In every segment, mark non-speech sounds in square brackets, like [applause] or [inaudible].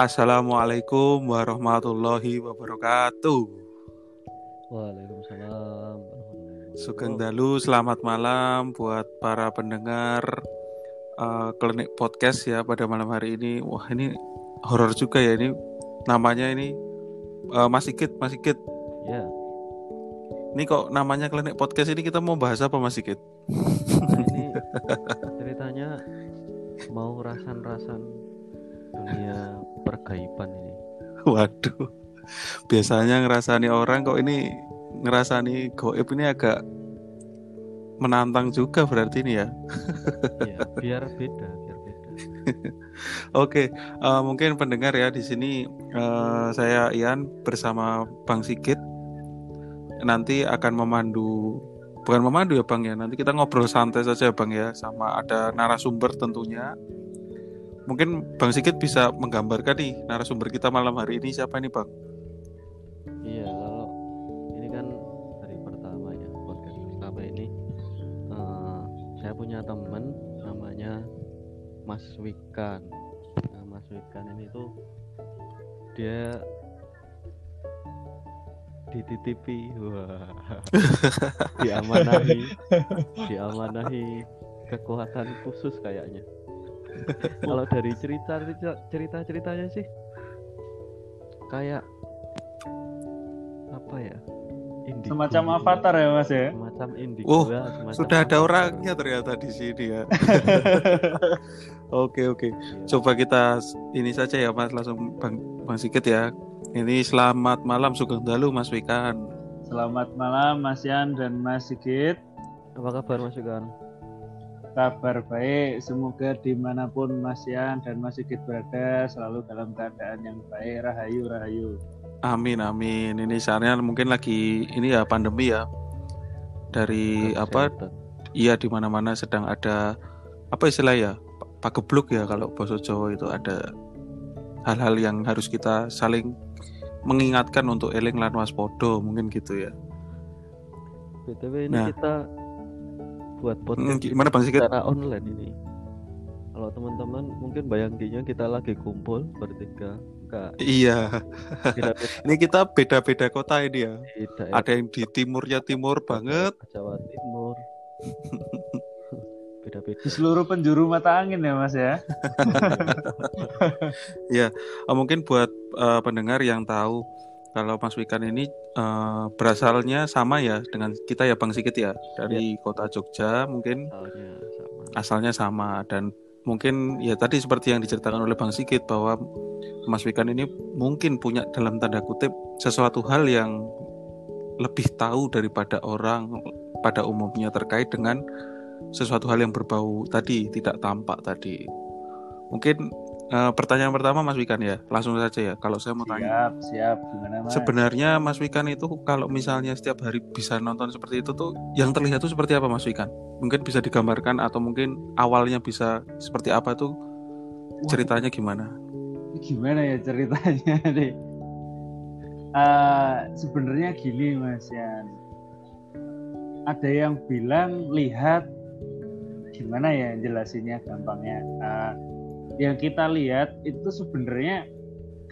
Assalamualaikum warahmatullahi wabarakatuh. Waalaikumsalam. Sugeng dalu, selamat malam buat para pendengar uh, klinik podcast ya pada malam hari ini. Wah ini horor juga ya ini namanya ini uh, Mas Sigit, Mas Sigit. Ya, Ini kok namanya klinik podcast ini kita mau bahas apa Mas Sigit? nah ini [laughs] Waduh, biasanya ngerasani orang kok ini ngerasani goib ini agak menantang juga berarti ini ya. Ya, biar beda, biar beda. [laughs] Oke, eh, mungkin pendengar ya di sini eh, saya Ian bersama Bang Sigit nanti akan memandu, bukan memandu ya Bang ya. Nanti kita ngobrol santai saja Bang ya, sama ada narasumber tentunya. Mungkin Bang Sigit bisa menggambarkan nih narasumber kita malam hari ini siapa ini Bang? Iya, kalau ini kan hari pertama ya podcast pertama ini eh, saya punya teman namanya Mas Wikan. Nah, Mas Wikan ini tuh dia dititipi, wah, [laughs] diamanahi, diamanahi kekuatan khusus kayaknya. [laughs] Kalau dari cerita cerita ceritanya sih kayak apa ya? Indigo Semacam gitu. avatar ya mas ya. Semacam indigo. Oh, ya, semacam Sudah ada avatar. orangnya ternyata di sini ya. [laughs] Oke oke. Iya. Coba kita ini saja ya Mas langsung Bang Bang Sigit ya. Ini selamat malam Sugeng Dalu Mas Wikan. Selamat malam Mas Yan dan Mas Sigit. Apa kabar Mas Yukan? Kabar baik. Semoga di mana pun Mas Yan dan Mas Sigit berada selalu dalam keadaan yang baik. Rahayu rahayu. Amin amin. Ini saatnya mungkin lagi ini ya pandemi ya. Dari apa? Kesehatan. Iya di mana-mana sedang ada apa istilah ya? pa- Pagebluk ya kalau bahasa Jawa itu ada hal-hal yang harus kita saling mengingatkan untuk eling lan waspada mungkin gitu ya. BTW ini Nah. kita buat Hmm, podcast gimana Bang Sigit? secara online ini. Kalau teman-teman mungkin bayanginnya kita lagi kumpul bertiga, enggak Iya, [laughs] ini kita beda-beda kota ini ya. di daerah Ada yang di timurnya timur banget, Jawa Timur. [laughs] Beda-beda. Di seluruh penjuru mata angin ya Mas ya. Eh, [laughs] mungkin buat eh, pendengar yang tahu kalau Mas Wikan ini eh, berasalnya sama ya dengan kita ya Bang Sigit ya dari kota Jogja mungkin Soalnya sama. asalnya sama dan mungkin ya tadi seperti yang diceritakan oleh Bang Sigit bahwa Mas Wikan ini mungkin punya dalam tanda kutip sesuatu hal yang lebih tahu daripada orang pada umumnya terkait dengan sesuatu hal yang berbau tadi tidak tampak tadi. Mungkin eh, pertanyaan pertama Mas Wikan ya, langsung saja ya. Kalau saya mau tanya, Siap siap. Gimana Mas? sebenarnya Mas Wikan itu kalau misalnya setiap hari bisa nonton seperti itu tuh, yang terlihat tuh seperti apa Mas Wikan? Mungkin bisa digambarkan atau mungkin awalnya bisa seperti apa tuh ceritanya gimana? Gimana ya ceritanya [laughs] nih? Eh, Sebenarnya gini Mas Yan. Ada yang bilang lihat gimana ya jelasinnya gampangnya. Eh, yang kita lihat itu sebenarnya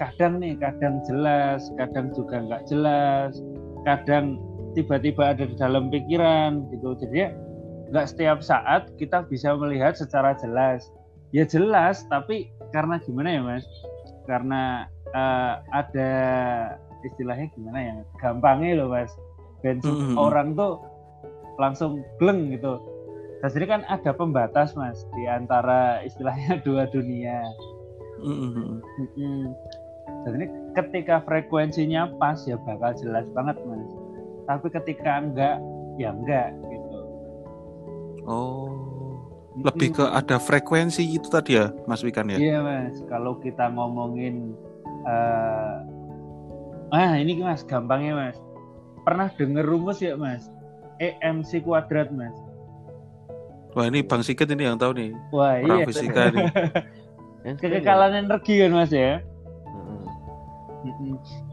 kadang nih kadang jelas, kadang juga nggak jelas, kadang tiba-tiba ada di dalam pikiran gitu. Jadi nggak setiap saat kita bisa melihat secara jelas. Ya jelas, tapi karena gimana ya mas? Karena eh, ada istilahnya gimana ya? Gampangnya loh mas. Dan Mm-mm. orang tuh langsung gleng gitu. Dan jadi kan ada pembatas mas di antara istilahnya [laughs] dua dunia. Mm-mm. Dan ini ketika frekuensinya pas ya bakal jelas banget mas. Tapi ketika enggak ya enggak gitu. Oh, lebih ke ada frekuensi itu tadi ya, Mas Wikan ya? Iya mas, kalau kita ngomongin, eh ah ini mas, gampangnya mas. Pernah denger rumus ya mas? EMC kuadrat mas. Wah ini Bang Sigit ini yang tahu nih, Wah orang iya. fisika nih. Ya? [laughs] Kekekalan energi kan mas ya.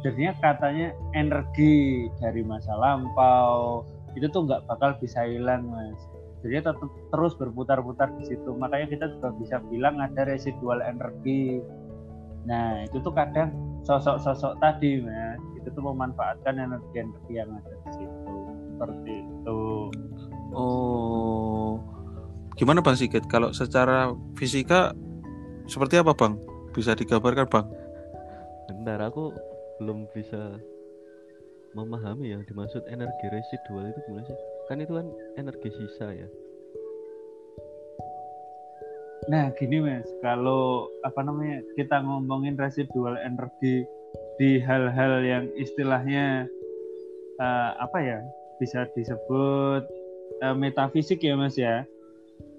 Jadinya katanya energi dari masa lampau itu tuh nggak bakal bisa hilang mas. Jadi tetap terus berputar-putar di situ. Makanya kita juga bisa bilang ada residual energi. Nah itu tuh kadang sosok-sosok tadi mas itu tuh memanfaatkan energi-energi yang ada di situ seperti itu. Oh, gimana Bang Sigit? Kalau secara fisika seperti apa Bang? Bisa digambarkan Bang? Bentar, aku belum bisa memahami yang dimaksud energi residual itu gimana sih? Kan itu kan energi sisa ya. Nah gini mas, kalau apa namanya kita ngomongin residual energi di hal-hal yang istilahnya uh, apa ya bisa disebut uh, metafisik ya mas ya.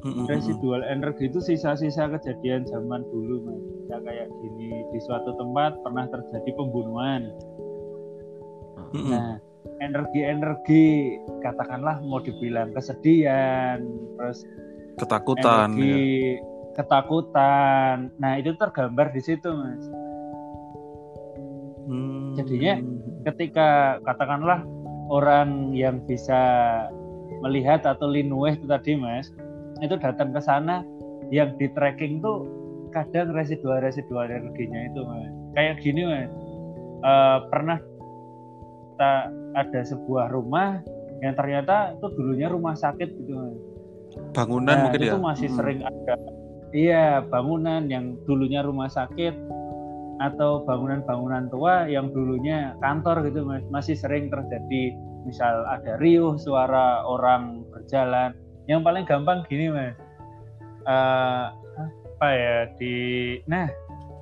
Residual energi itu sisa-sisa kejadian zaman dulu mas. Ya kayak gini di suatu tempat pernah terjadi pembunuhan. Nah energi-energi katakanlah mau dibilang kesedihan, terus ketakutan, energi ya. ketakutan. Nah itu tergambar di situ mas. Hmm. Jadinya ketika katakanlah orang yang bisa melihat atau linueh itu tadi mas itu datang ke sana yang di tracking tuh kadang residual residual energinya itu mas. Kayak gini mas. Uh, pernah kita ada sebuah rumah yang ternyata itu dulunya rumah sakit gitu mas. Bangunan nah, mungkin itu ya? masih hmm. sering ada. Iya bangunan yang dulunya rumah sakit atau bangunan-bangunan tua yang dulunya kantor gitu mas. Masih sering terjadi. Misal ada riuh suara orang berjalan yang paling gampang gini mas. Uh, apa ya di nah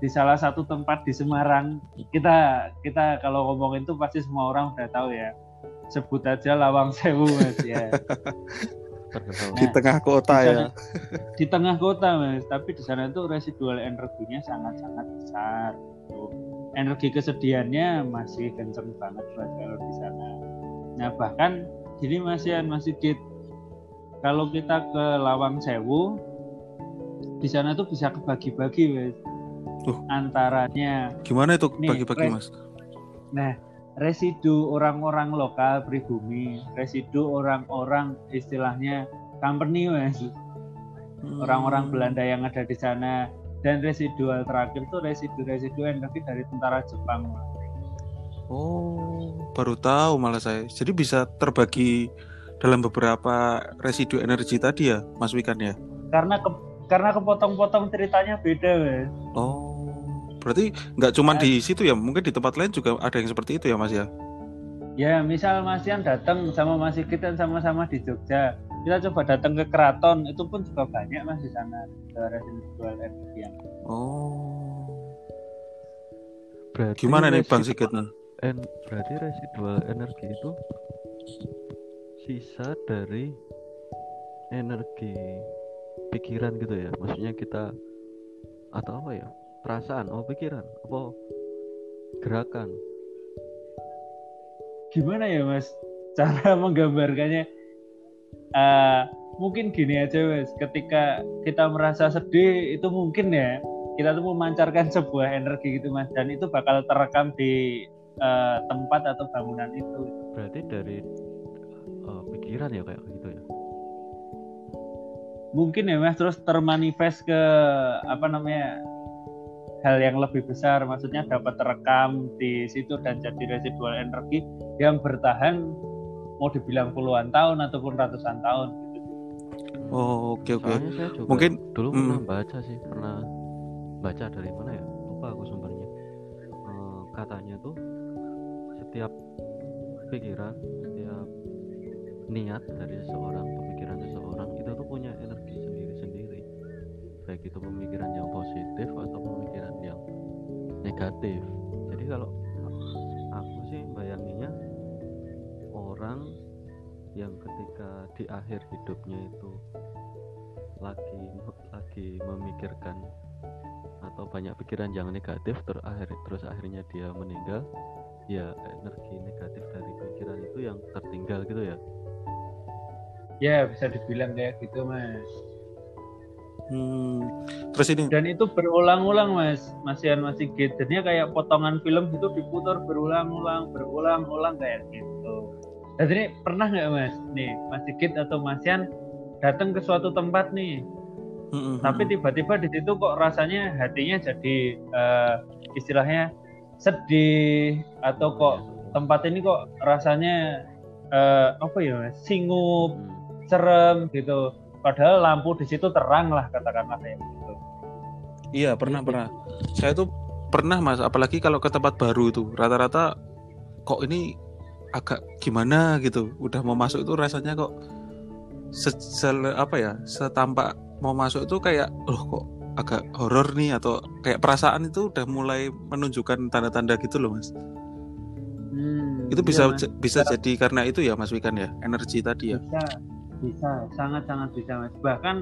di salah satu tempat di Semarang kita kita kalau ngomongin itu pasti semua orang udah tahu ya. Sebut aja Lawang Sewu mas ya. Nah, di tengah kota di ya. di tengah kota mas. Tapi di sana itu residual energinya sangat sangat besar gitu. energi kesedihannya masih kenceng banget mas kalau di sana. Nah bahkan gini mas Yan Mas Sigit kalau kita ke Lawang Sewu di sana tuh bisa kebagi-bagi mas uh, antaranya gimana itu bagi-bagi mas nah residu orang-orang lokal pribumi, residu orang-orang istilahnya company mas, hmm. orang-orang Belanda yang ada di sana, dan residual terakhir itu residu-residu energi dari tentara Jepang. Oh, baru tahu malah saya. Jadi bisa terbagi dalam beberapa residu energi tadi ya, Mas Wikan ya? Karena ke, karena kepotong-potong ceritanya beda, mas. Oh. Berarti nggak cuma di situ ya, mungkin di tempat lain juga ada yang seperti itu ya Mas ya? Ya, misal Mas Yan datang sama Mas kita sama-sama di Jogja, kita coba datang ke keraton, itu pun juga banyak Mas di sana residual energi yang. Oh. Berarti Gimana nih Bang Sigit? En, berarti residual energi itu sisa dari energi pikiran gitu ya. Maksudnya kita atau apa ya perasaan oh pikiran apa gerakan. Gimana ya mas? Cara [laughs] menggambarkannya uh, mungkin gini aja mas. Ketika kita merasa sedih itu mungkin ya kita tuh memancarkan sebuah energi gitu mas. Dan itu bakal terekam di uh, tempat atau bangunan itu. Berarti dari uh, pikiran ya kayak gitu ya mungkin ya mas terus termanifest ke apa namanya hal yang lebih besar maksudnya dapat terekam di situ dan jadi residual energi yang bertahan mau dibilang puluhan tahun ataupun ratusan tahun gitu. Oh oke okay, oke. Okay. Mungkin dulu hmm. pernah baca sih pernah baca dari mana ya lupa aku sumbernya. Uh, katanya tuh setiap pikiran niat dari seseorang pemikiran seseorang itu tuh punya energi sendiri-sendiri. Baik itu pemikiran yang positif atau pemikiran yang negatif. Jadi kalau aku sih bayanginya orang yang ketika di akhir hidupnya itu lagi lagi memikirkan atau banyak pikiran yang negatif terakhir terus akhirnya dia meninggal ya energi negatif dari pikiran itu yang tertinggal gitu ya ya bisa dibilang kayak gitu mas Hmm. Terus ini dan itu berulang-ulang mas, masihan masih. Jadinya kayak potongan film itu diputar berulang-ulang, berulang-ulang kayak gitu. Dan ini pernah nggak mas, nih Mas Sigit atau Masian datang ke suatu tempat nih, Mm-mm. tapi tiba-tiba di situ kok rasanya hatinya jadi eh, istilahnya sedih atau kok tempat ini kok rasanya eh, apa ya mas singup Serem gitu padahal lampu di situ terang lah katakanlah kayak gitu Iya pernah pernah. Saya tuh pernah mas, apalagi kalau ke tempat baru itu rata-rata kok ini agak gimana gitu. Udah mau masuk itu rasanya kok se- apa ya setampak mau masuk itu kayak loh kok agak horor nih atau kayak perasaan itu udah mulai menunjukkan tanda-tanda gitu loh mas. Hmm, Itu iya, bisa Mas. j- bisa jadi karena itu ya mas Wikan ya energi tadi ya. bisa bisa sangat sangat bisa mas. Bahkan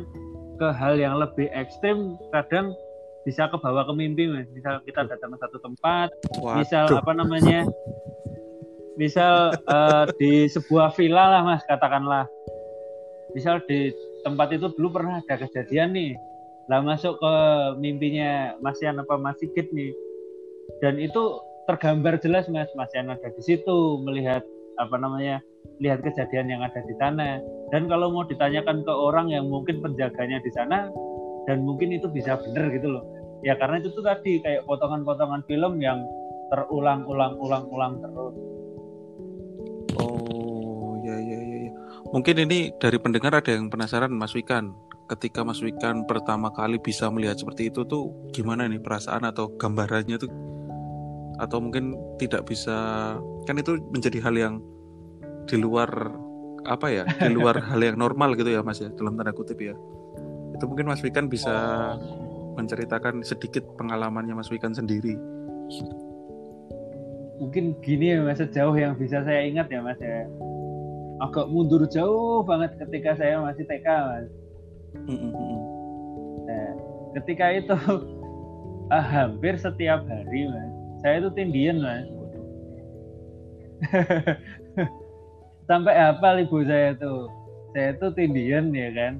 ke hal yang lebih ekstrim kadang bisa ke bawah ke mimpi mas. Misal kita datang ke satu tempat misal Waduh. apa namanya misal eh, di sebuah villa lah mas katakanlah. Misal di tempat itu dulu pernah ada kejadian nih lah masuk ke mimpinya Mas Yan apa Mas Sigit nih. Dan itu tergambar jelas mas. Mas Yan ada di situ melihat apa namanya lihat kejadian yang ada di sana dan kalau mau ditanyakan ke orang yang mungkin penjaganya di sana dan mungkin itu bisa benar gitu loh ya karena itu tuh tadi kayak potongan-potongan film yang terulang-ulang-ulang-ulang terus Oh ya ya ya. ya. Mungkin ini dari pendengar ada yang penasaran Mas Wikan. Ketika Mas Wikan pertama kali bisa melihat seperti itu tuh gimana nih perasaan atau gambarannya tuh? Atau mungkin tidak bisa kan itu menjadi hal yang di luar apa ya? Di luar [laughs] hal yang normal gitu ya Mas ya dalam tanda kutip ya. Itu mungkin Mas Wikan bisa menceritakan sedikit pengalamannya Mas Wikan sendiri. mungkin gini ya mas sejauh yang bisa saya ingat ya mas ya agak mundur jauh banget ketika saya masih TK mas Mm, mm. Nah, ketika itu [laughs] hampir setiap hari mas saya itu tindian mas. [laughs] Sampai hafal ibu saya tuh. Saya itu tindian ya kan?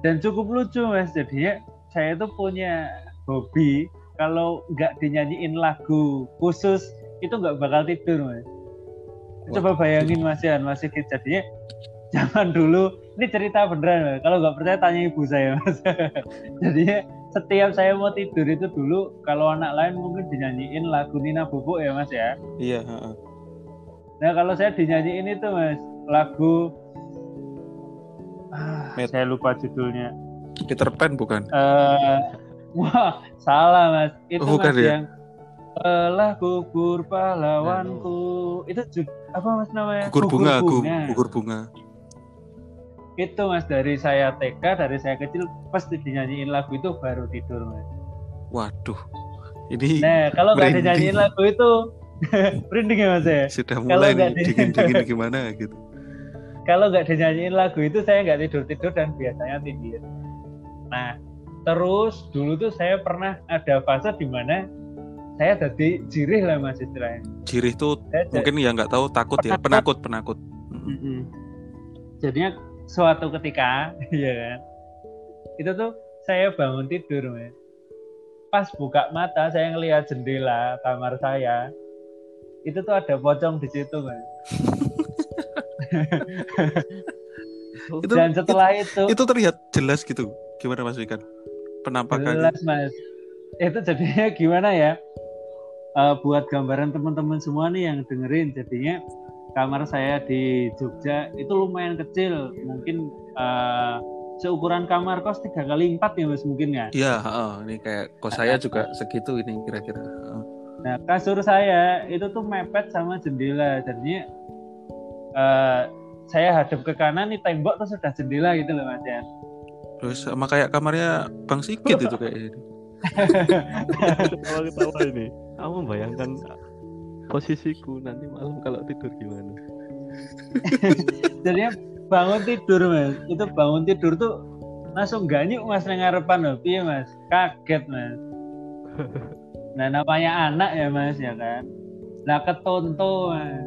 Dan cukup lucu mas. Jadinya saya itu punya hobi. Kalau nggak dinyanyiin lagu khusus itu nggak bakal tidur mas. Coba bayangin mas Yan masih jadinya [laughs] zaman dulu ini cerita beneran Mas. kalau nggak percaya tanya ibu saya mas. [laughs] Jadinya setiap saya mau tidur itu dulu kalau anak lain mungkin dinyanyiin lagu Nina Bobo ya mas ya Iya, heeh. nah kalau saya dinyanyiin itu mas lagu ah, Met- saya lupa judulnya Peter Pan bukan? eh wah salah mas itu Oh, bukan mas ya? yang telah gugur pahlawanku itu jud- apa mas namanya Gugur bunga, gu- gugur bunga. Itu mas dari saya TK dari saya kecil pasti dinyanyiin lagu itu baru tidur mas Waduh, ini nah kalau nggak dinyanyiin lagu itu [laughs] merinding ya mas ya sudah kalau mulai nggak nih di- dingin-dingin [laughs] gimana gitu. kalau nggak dinyanyiin lagu itu saya nggak tidur tidur dan biasanya tidur nah terus dulu tuh saya pernah ada fase di mana saya jadi jirih lah mas istilahnya Jirih tuh Saya jadi- mungkin ya nggak tahu takut ya, penakut penakut. Mm. Mm-mm. Jadinya suatu ketika, [laughs] ya kan, itu tuh saya bangun tidur, mas. Pas buka mata, saya ngelihat jendela kamar saya, itu tuh ada pocong di situ. [laughs] Itu Dan setelah itu, itu terlihat jelas gitu. Gimana Mas Wikan? Penampakannya. jelas, mas. Itu jadinya gimana ya? Eh, buat gambaran teman-teman semua nih yang dengerin, jadinya kamar saya di Jogja itu lumayan kecil, mungkin eh, seukuran kamar kos tiga kali empat ya mas mungkin ya. Iya, heeh. ini kayak kos saya juga segitu ini kira-kira. Heeh. Nah kasur saya itu tuh mepet sama jendela, jadinya eh, saya hadap ke kanan nih tembok tuh sudah jendela gitu loh mas ya. Terus sama kayak kamarnya Bang Sigit itu kayak ini. Ketawa ini. Kamu bayangkan posisiku nanti malam kalau tidur gimana? [laughs] Jadinya bangun tidur mas, itu bangun tidur tuh langsung ganyuk mas nang ngarepan loh, piye mas, kaget mas. [laughs] Nah namanya anak ya mas ya kan. Nah ketonto mas.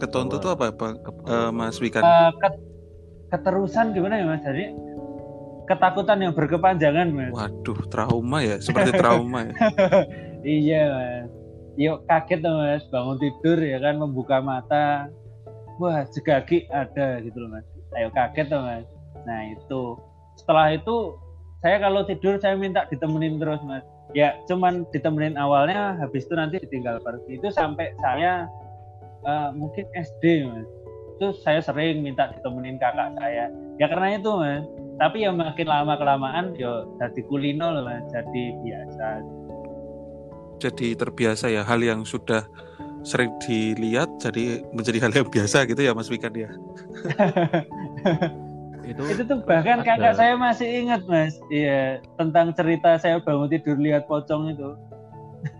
Ketonto tuh apa, Bang? Eh, Mas Wikan? Eh, ket- keterusan gimana ya mas? Jadi ketakutan yang berkepanjangan mas. Waduh, trauma ya, seperti trauma ya. [laughs] iya mas. Yuk kaget tuh mas, bangun tidur ya kan membuka mata. Wah jegagi ada gitu loh mas. Ayo kaget tuh mas. Nah itu. Setelah itu saya kalau tidur saya minta ditemenin terus mas. Ya cuman ditemenin awalnya habis itu nanti ditinggal pergi itu sampai saya uh, mungkin SD mas. Itu saya sering minta ditemenin kakak saya. Ya karena itu mas. Tapi yang makin lama kelamaan yo jadi kulino loh mas. Jadi biasa jadi terbiasa ya hal yang sudah sering dilihat jadi menjadi hal yang biasa gitu ya Mas Wikan ya? [laughs] Itu itu tuh bahkan ada. kakak saya masih ingat mas. Iya tentang cerita saya bangun tidur lihat pocong itu.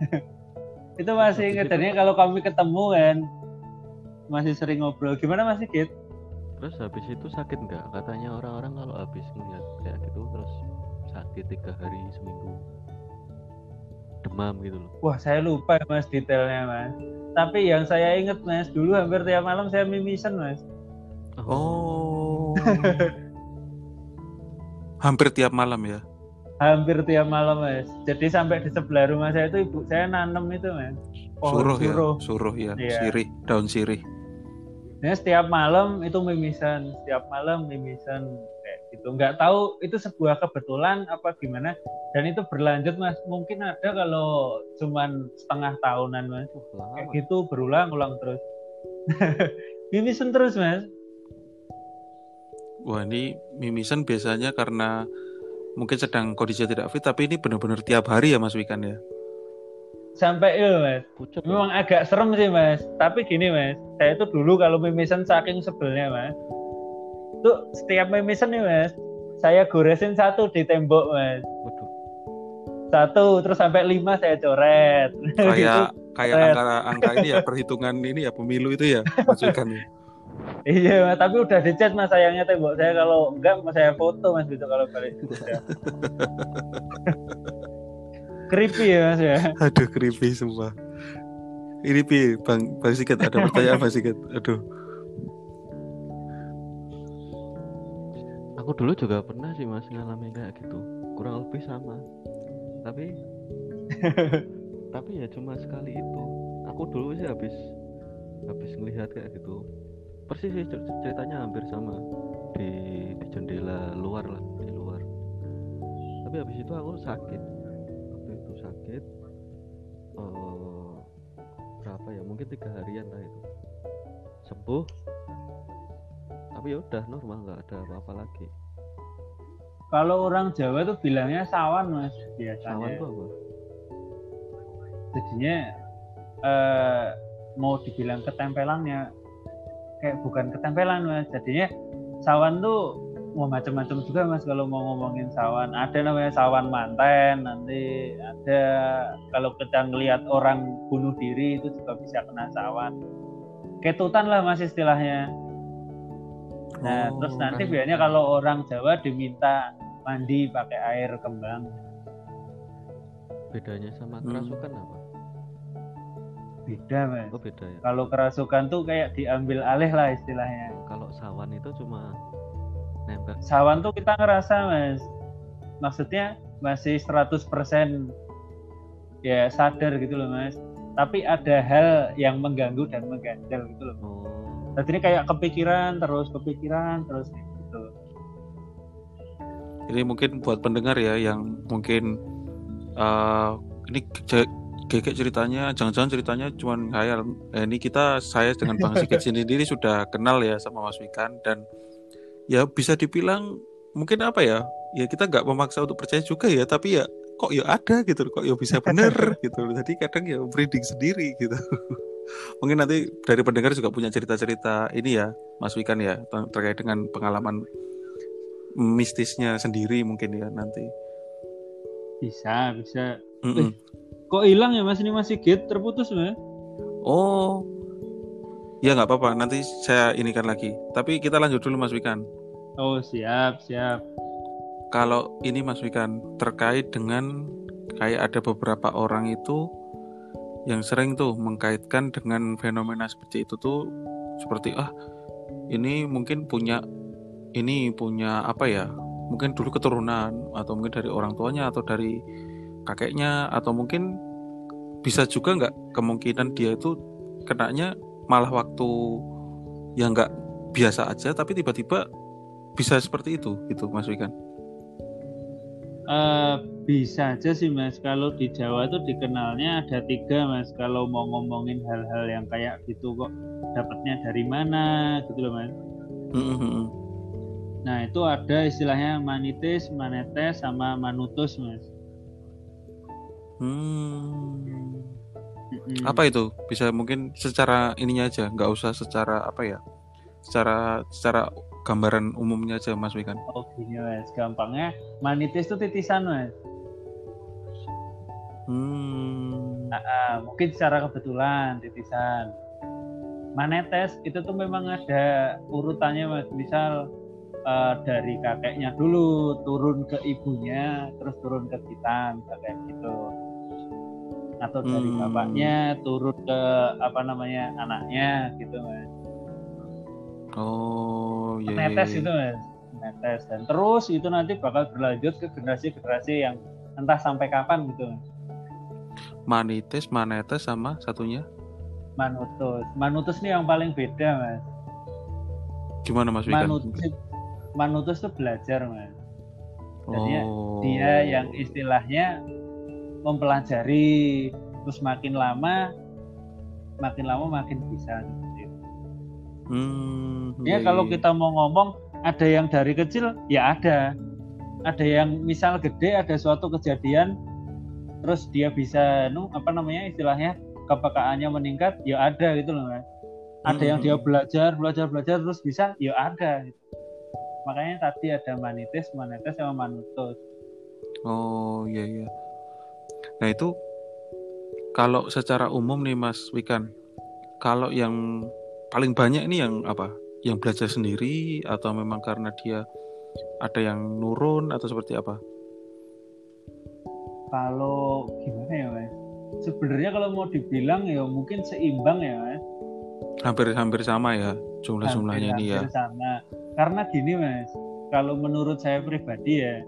[laughs] Itu masih ingat. Dan kalau kami ketemu kan masih sering ngobrol. Gimana masih Kit? terus habis itu sakit nggak? Katanya orang-orang kalau habis melihat kayak gitu terus sakit tiga hari seminggu demam gitu loh wah saya lupa mas detailnya mas tapi yang saya ingat mas dulu hampir tiap malam saya mimisan mas Oh. [laughs] Hampir tiap malam ya? Hampir tiap malam mas. Jadi sampai di sebelah rumah saya itu ibu saya nanam itu mas. Oh, suruh, suruh ya, suruh ya, iya. sirih, daun sirih. Ya, setiap malam itu mimisan, setiap malam mimisan gitu. Nggak tahu itu sebuah kebetulan apa gimana. Dan itu berlanjut mas. Mungkin ada kalau cuman setengah tahunan mas. Kayak gitu berulang-ulang terus. [laughs] mimisan terus mas wah ini mimisan biasanya karena mungkin sedang kondisi tidak fit tapi ini benar-benar tiap hari ya Mas Wikan ya sampai itu mas Pucuk, memang ya. agak serem sih mas tapi gini mas saya itu dulu kalau mimisan saking sebelnya mas tuh setiap mimisan nih mas saya goresin satu di tembok mas Waduh. satu terus sampai lima saya coret [laughs] kayak kayak angka angka ini ya perhitungan ini ya pemilu itu ya [laughs] Mas Wikan ya Iya, tapi udah dicat mas sayangnya tembok saya kalau enggak mas saya foto mas gitu kalau balik. [laughs] creepy ya mas ya. Aduh creepy semua. Ini pi bang bang Sikat ada pertanyaan bang Sikat. Aduh. Aku dulu juga pernah sih mas ngalamin kayak gitu. Kurang lebih sama. Tapi [laughs] tapi ya cuma sekali itu. Aku dulu sih habis habis melihat kayak gitu. Persis sih ceritanya hampir sama. Di di jendela luar lah di luar. Tapi habis itu aku sakit. Waktu itu sakit uh, berapa ya? Mungkin tiga harian lah itu. Sembuh tapi ya udah normal nggak ada apa-apa lagi. Kalau orang Jawa tuh bilangnya sawan mas biasanya. Sawan tuh apa? Jadinya uh, mau dibilang ketempelannya kayak bukan ketempelan mas. Jadinya sawan tuh mau macam-macam juga mas kalau mau ngomongin sawan. Ada namanya sawan manten nanti ada kalau kita ngelihat orang bunuh diri itu juga bisa kena sawan. Ketutan lah mas istilahnya nah oh, terus nanti kan. biasanya kalau orang Jawa diminta mandi pakai air kembang. Bedanya sama kerasukan hmm. apa? Beda mas. Oh beda ya. Kalau kerasukan tuh kayak diambil alih lah istilahnya. Kalau sawan itu cuma nempel sawan tuh kita ngerasa mas. Maksudnya masih 100% ya sadar gitu loh mas. Tapi ada hal yang mengganggu dan mengganjal gitu loh. Oh. Jadi ini kayak kepikiran terus kepikiran terus gitu ini mungkin buat pendengar ya yang mungkin uh, ini Gekek ceritanya, jangan-jangan ceritanya cuma khayal. Eh, ini kita saya dengan Bang Sigit [laughs] sendiri sudah kenal ya sama Mas Wikan dan ya bisa dibilang mungkin apa ya? Ya kita nggak memaksa untuk percaya juga ya, tapi ya kok ya ada gitu, kok ya bisa bener [laughs] gitu. Jadi kadang ya breeding sendiri gitu. [laughs] mungkin nanti dari pendengar juga punya cerita-cerita ini ya, Mas Wikan ya terkait dengan pengalaman mistisnya sendiri mungkin ya nanti. Bisa, bisa. Mm -mm. Kok hilang ya Mas ini masih gate terputus ya? Oh. Ya nggak apa-apa, nanti saya inikan lagi. Tapi kita lanjut dulu Mas Wikan. Oh, siap, siap. Kalau ini Mas Wikan terkait dengan kayak ada beberapa orang itu yang sering tuh mengkaitkan dengan fenomena seperti itu tuh seperti ah ini mungkin punya ini punya apa ya mungkin dulu keturunan atau mungkin dari orang tuanya atau dari kakeknya atau mungkin bisa juga nggak kemungkinan dia itu kenanya malah waktu yang nggak biasa aja tapi tiba-tiba bisa seperti itu itu Mas Wikan Eh, bisa aja sih mas kalau di Jawa tuh dikenalnya ada tiga mas kalau mau ngomongin hal-hal yang kayak gitu kok dapatnya dari mana gitu loh mas nah itu ada istilahnya manitis manetes sama manutus mas Hmm. Apa itu? Bisa mungkin secara ininya aja, nggak usah secara apa ya? Secara secara gambaran umumnya aja Mas Wikan. oh gini mas gampangnya manitis itu titisan mas Hmm. Ah, mungkin secara kebetulan titisan. Manetes itu tuh memang ada urutannya mas. Misal eh, dari kakeknya dulu turun ke ibunya, terus turun ke kita, kayak gitu. Atau dari Hmm. bapaknya turun ke apa namanya anaknya gitu mas. Oh, iya. iya, Menetes iya. itu mas. Menetes dan terus itu nanti bakal berlanjut ke generasi-generasi yang entah sampai kapan gitu mas. Manitis, manetes sama satunya Manutus. Manutus ini yang paling beda mas. gimana Mas Wikan? Manutus, Manutus tuh belajar mas. Jadinya oh. Dia yang istilahnya mempelajari terus makin lama makin lama makin bisa. Hmm, Ya iya, kalau iya. kita mau ngomong ada yang dari kecil ya ada. Ada yang misal gede ada suatu kejadian terus dia bisa nu apa namanya istilahnya kepekaannya meningkat ya ada gitu loh mas. Ada yang dia Hmm. belajar belajar belajar terus bisa ya ada. Gitu. Makanya tadi ada manitis, manetes sama manutus. Oh, iya iya. Nah, itu kalau secara umum nih Mas Wikan, kalau yang paling banyak ini yang apa? Yang belajar sendiri atau memang karena dia ada yang nurun atau seperti apa? Kalau gimana ya mas? Sebenarnya kalau mau dibilang ya mungkin seimbang ya mas. Hampir-hampir sama ya jumlah-jumlahnya ini ya. Sama. Karena gini mas, kalau menurut saya pribadi ya,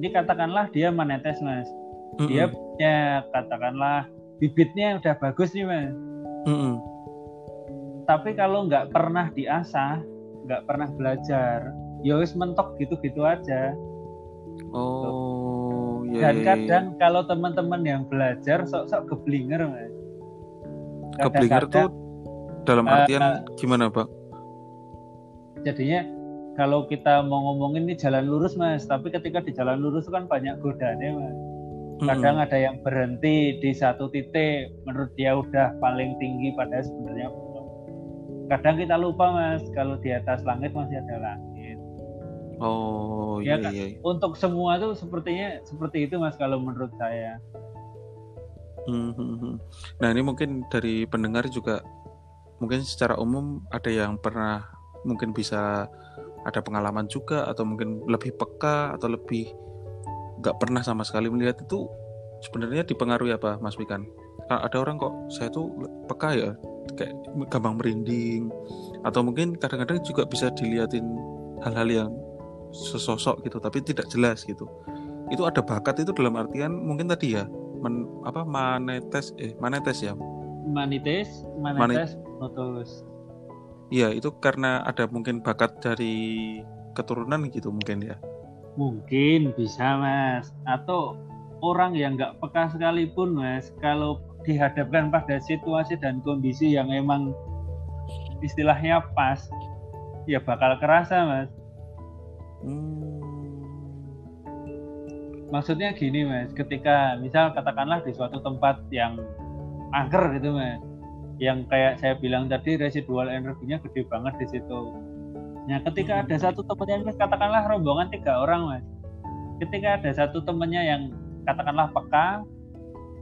ini katakanlah dia menetes mas, Mm-mm. dia punya katakanlah bibitnya udah bagus nih mas. Mm-mm. Tapi kalau nggak pernah diasah, nggak pernah belajar, ya wis mentok gitu-gitu aja. Oh, iya. Dan iya, iya. kadang kalau teman-teman yang belajar sok-sok keblinger mas. keblinger tuh dalam Eh, artian eh. gimana, Bang? jadinya kalau kita mau ngomongin ini jalan lurus mas, tapi ketika di jalan lurus itu kan banyak godaannya mas. Kadang Mm-mm. ada yang berhenti di satu titik, menurut dia udah paling tinggi padahal sebenarnya. Kadang kita lupa mas, kalau di atas langit masih ada langit. Oh, Ya iya kan? iya. Untuk semua tuh sepertinya seperti itu mas kalau menurut saya. Mhm. Nah ini mungkin dari pendengar juga mungkin secara umum ada yang pernah mungkin bisa ada pengalaman juga atau mungkin lebih peka atau lebih nggak pernah sama sekali melihat itu sebenarnya dipengaruhi apa Mas Wikan? Ada orang kok saya tuh peka ya kayak gampang merinding atau mungkin kadang-kadang juga bisa dilihatin hal-hal yang sesosok gitu tapi tidak jelas gitu. Itu ada bakat itu dalam artian mungkin tadi ya men, apa manetes eh manetes ya Manites, manetes, notus. iya itu karena ada mungkin bakat dari keturunan gitu mungkin ya Mungkin bisa mas, atau orang yang nggak peka sekalipun mas, kalau dihadapkan pada situasi dan kondisi yang emang istilahnya pas, ya bakal kerasa mas. hmm. Maksudnya gini mas, ketika misal katakanlah di suatu tempat yang angker gitu mas, yang kayak saya bilang tadi residual energinya gede banget di situ. Nah ketika ada satu temannya mas, katakanlah rombongan tiga orang mas, ketika ada satu temannya yang katakanlah peka,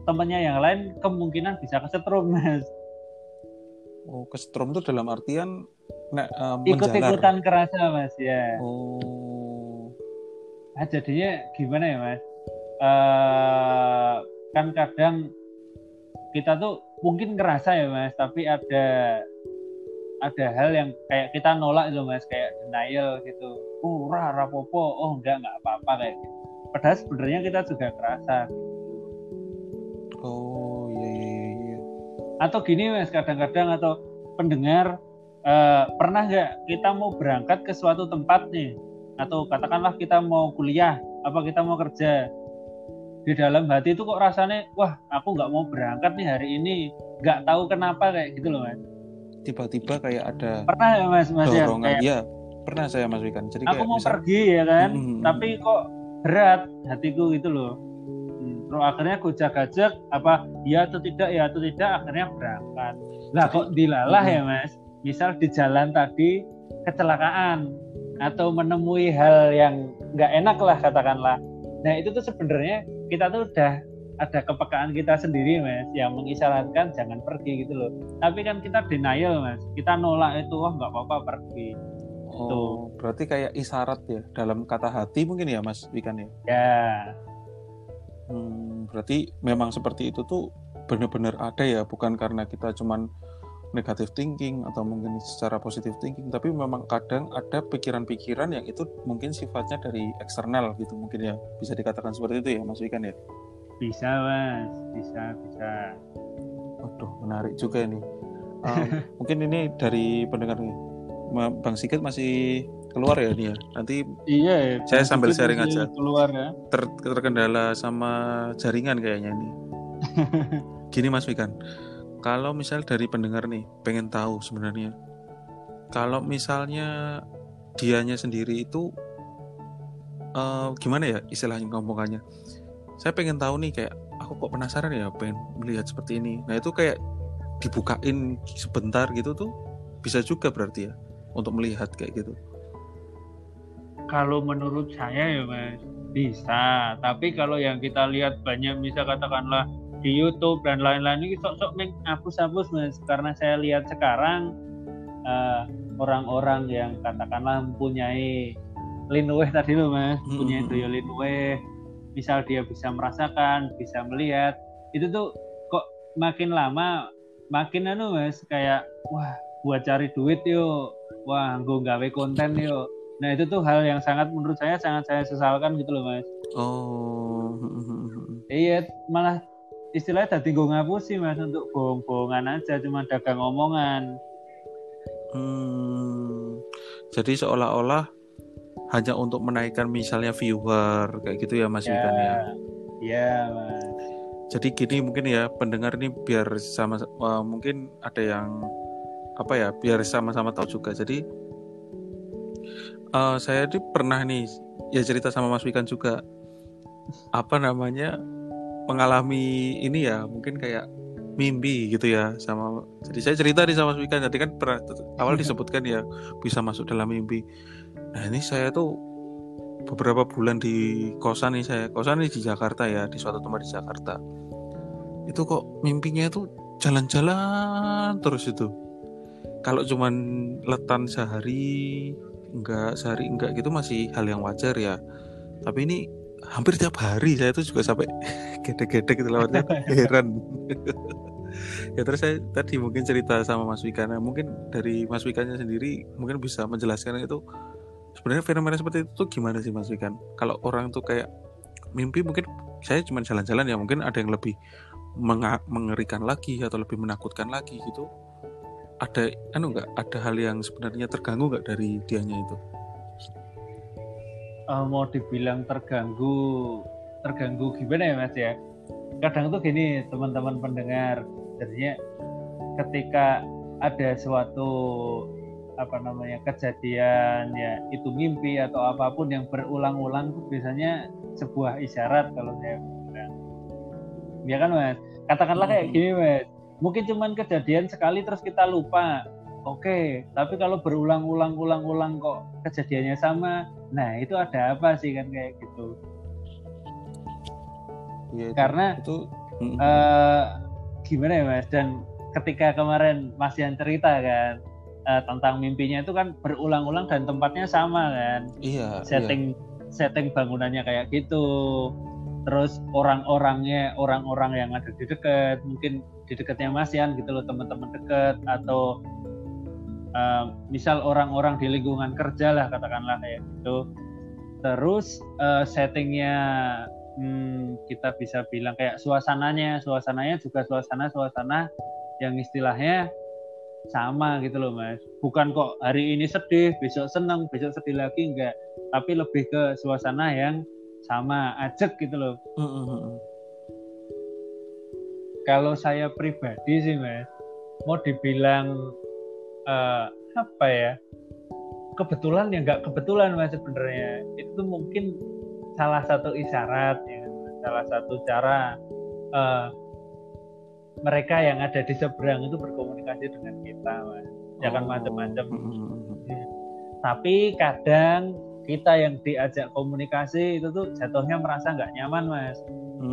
temannya yang lain kemungkinan bisa kesetrum mas, oh kesetrum itu dalam artian nek, eh, menjalar. ikut-ikutan kerasa mas ya. oh Nah, jadinya gimana ya mas? Eh kan kadang kita tuh mungkin ngerasa ya mas, tapi ada ada hal yang kayak kita nolak itu mas, kayak denial gitu. Oh, rapopo, oh enggak enggak apa-apa kayak gitu. Padahal sebenarnya kita juga kerasa. Oh iya iya iya, iya. Atau gini mas, kadang-kadang atau pendengar eh, pernah nggak kita mau berangkat ke suatu tempat nih, atau katakanlah kita mau kuliah apa kita mau kerja? Di dalam hati itu kok rasanya wah aku nggak mau berangkat nih hari ini. Nggak tahu kenapa kayak gitu loh mas. Tiba-tiba kayak ada pernah ya mas mas ya? dorongan. Kayak, iya pernah saya Mas Wikan jadi aku kayak mau misal- pergi ya kan? Hmm. tapi kok berat hatiku gitu loh Hmm, terus akhirnya aku jaga-jak apa ya atau tidak ya atau tidak akhirnya berangkat. Lah kok dilalah Hmm. ya mas? Misal di jalan tadi kecelakaan atau menemui hal yang nggak enak lah katakanlah. Nah itu tuh sebenarnya kita tuh udah ada kepekaan kita sendiri mas yang mengisyaratkan jangan pergi gitu loh. Tapi kan kita denial mas. Kita nolak itu wah nggak apa-apa pergi. Oh berarti kayak isyarat ya dalam kata hati mungkin ya Mas Wikan ya? Ya Hmm, berarti memang seperti itu tuh benar-benar ada ya, bukan karena kita cuman negatif thinking atau mungkin secara positif thinking, tapi memang kadang ada pikiran-pikiran yang itu mungkin sifatnya dari eksternal gitu, mungkin ya bisa dikatakan seperti itu ya, Mas Wikan ya. bisa mas bisa bisa Waduh, menarik juga ini. [laughs] Um, mungkin ini dari pendengar Bang Sigit masih keluar ya ini ya. Nanti iya ya, Saya sambil sharing aja. keluar ya ter- terkendala sama jaringan kayaknya ini. [laughs] Gini Mas Wikan, kalau misal dari pendengar nih pengen tahu sebenarnya, kalau misalnya dianya sendiri itu eh, gimana ya istilahnya ngomongnya? Saya pengen tahu nih kayak aku kok penasaran ya pengen melihat seperti ini. Nah itu kayak dibukain sebentar gitu tuh bisa juga berarti ya untuk melihat kayak gitu. Kalau menurut saya ya mas bisa. Tapi kalau yang kita lihat banyak bisa katakanlah di YouTube dan lain-lain ini sok-sok menghapus-hapus mas. Karena saya lihat sekarang eh, orang-orang yang katakanlah mempunyai linweh tadi loh mas punya daya linweh misal dia bisa merasakan bisa melihat itu tuh kok makin lama makin anu mas kayak wah buat cari duit yuk. Wah gue gawe konten yuk nah itu tuh hal yang sangat menurut saya sangat saya sesalkan gitu loh mas Oh, iya malah istilahnya tadi gue ngapusi mas untuk bohong-bohongan aja cuma dagang omongan Hmm, jadi seolah-olah hanya untuk menaikkan misalnya viewer kayak gitu ya Mas Wikan ya. iya mas Jadi gini mungkin ya pendengar ini biar sama wah, mungkin ada yang apa ya biar sama-sama tahu juga. Jadi eh, saya ini pernah nih ya cerita sama Mas Wikan juga. Apa namanya mengalami ini ya mungkin kayak mimpi gitu ya sama jadi saya cerita nih sama Mas Wikan. Tadi kan pernah awal disebutkan ya bisa masuk dalam mimpi. Nah ini saya tuh beberapa bulan di kosan nih saya kosan nih di Jakarta ya di suatu tempat di Jakarta. Itu kok mimpinya itu jalan-jalan terus itu. Kalau cuman letan sehari enggak sehari enggak gitu masih hal yang wajar ya. Tapi ini hampir tiap hari saya tuh juga sampai [laughs] gede-gede gitu lewatnya [laughs] heran. [laughs] Ya terus saya tadi mungkin cerita sama Mas Wikana mungkin dari Mas Wikannya sendiri mungkin bisa menjelaskan itu sebenarnya fenomena seperti itu tuh gimana sih Mas Wikan? Kalau orang tuh kayak mimpi mungkin saya cuma jalan-jalan ya mungkin ada yang lebih mengerikan lagi atau lebih menakutkan lagi gitu ada anu nggak? Ada hal yang sebenarnya terganggu nggak dari dianya itu? Eh, mau dibilang terganggu terganggu gimana ya mas ya? Kadang tuh gini teman-teman pendengar. Jadinya ketika ada suatu apa namanya kejadian ya itu mimpi atau apa pun yang berulang-ulang tuh biasanya sebuah isyarat kalau saya bilang. Ya kan mas? Katakanlah kayak Mhm. gini mas mungkin cuman kejadian sekali terus kita lupa. Oke tapi kalau berulang-ulang-ulang-ulang kok kejadiannya sama nah itu ada apa sih kan kayak gitu? Iya, itu- Karena- itu eh gimana ya mas? Dan ketika kemarin Mas Yan cerita kan eh, tentang mimpinya itu kan berulang-ulang dan tempatnya sama kan? Iya iya. setting setting bangunannya kayak gitu terus orang-orangnya orang-orang yang ada di dekat mungkin di dekatnya Mas Yan gitu loh teman-teman dekat atau eh, misal orang-orang di lingkungan kerja lah katakanlah kayak gitu. Terus eh, settingnya hmm, kita bisa bilang kayak suasananya suasananya juga suasana suasana yang istilahnya sama gitu loh mas. Bukan kok hari ini sedih besok senang besok sedih lagi enggak. Tapi lebih ke suasana yang sama ajak gitu loh Mm, mm, mm, mm. kalau saya pribadi sih mas mau dibilang eh, apa ya kebetulan ya nggak kebetulan mas sebenarnya itu mungkin salah satu isyarat ya salah satu cara eh, mereka yang ada di seberang itu berkomunikasi dengan kita mas jangan Oh. macam-macam Mm, mm, mm, mm. tapi kadang kita yang diajak komunikasi itu tuh jatuhnya merasa nggak nyaman mas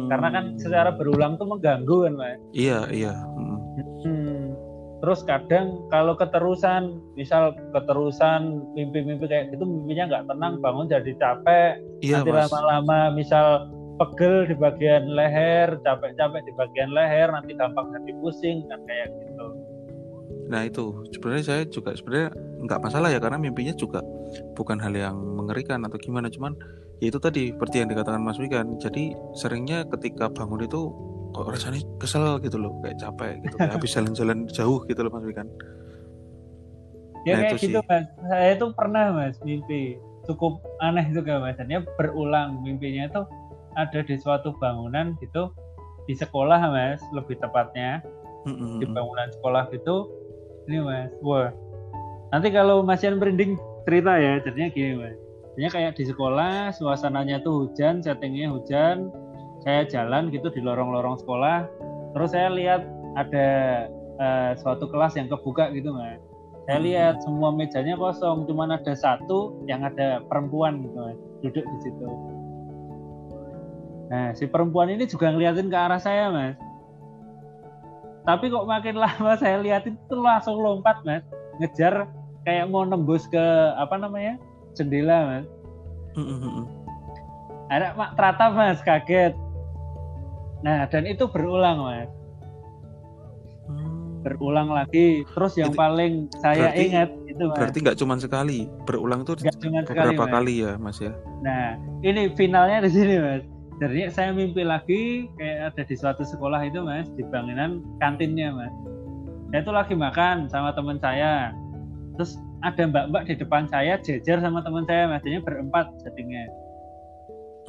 karena kan Hmm. secara berulang tuh mengganggu kan mas Iya, iya. Mm. Hmm. Terus kadang kalau keterusan, misal keterusan mimpi-mimpi kayak gitu, mimpinya nggak tenang, bangun jadi capek, Iya, nanti lama-lama misal pegel di bagian leher, capek-capek di bagian leher, nanti gampang jadi pusing kan kayak gitu. Nah itu sebenarnya saya juga sebenarnya nggak masalah ya karena mimpinya juga bukan hal yang mengerikan atau gimana cuman ya itu tadi seperti yang dikatakan Mas Wikan jadi seringnya ketika bangun itu kok rasanya kesel gitu loh kayak capek gitu kayak habis [laughs] jalan-jalan jauh gitu loh Mas Wikan Ya Nah, kayak itu gitu sih. mas. Saya tuh pernah mas mimpi cukup aneh juga mas. Dan dia berulang mimpinya itu ada di suatu bangunan gitu di sekolah mas lebih tepatnya Mm-mm. di bangunan sekolah gitu ini mas. Wah. Nanti kalau Mas Yan merinding cerita ya jadinya gini mas. Jadinya kayak di sekolah suasananya tuh hujan settingnya hujan saya jalan gitu di lorong-lorong sekolah terus saya lihat ada eh, suatu kelas yang kebuka gitu mas. Saya lihat semua mejanya kosong cuman ada satu yang ada perempuan gitu mas duduk di situ. Nah si perempuan ini juga ngeliatin ke arah saya mas tapi kok makin lama [laughs] saya liatin tuh langsung lompat mas. Ngejar kayak mau nembus ke apa namanya jendela mas. Ada mak teratap mas kaget. Nah dan itu berulang mas. Hmm. berulang lagi. Terus yang Itu paling saya berarti- ingat itu mas. berarti nggak cuma sekali. Berulang tuh sekali, beberapa Mas. kali ya Mas ya? Nah ini finalnya di sini mas jadi saya mimpi lagi kayak ada di suatu sekolah itu mas di bangunan kantinnya mas. Saya itu lagi makan sama teman saya. Terus ada mbak-mbak di depan saya jejer sama teman saya mas. Jadinya berempat settingnya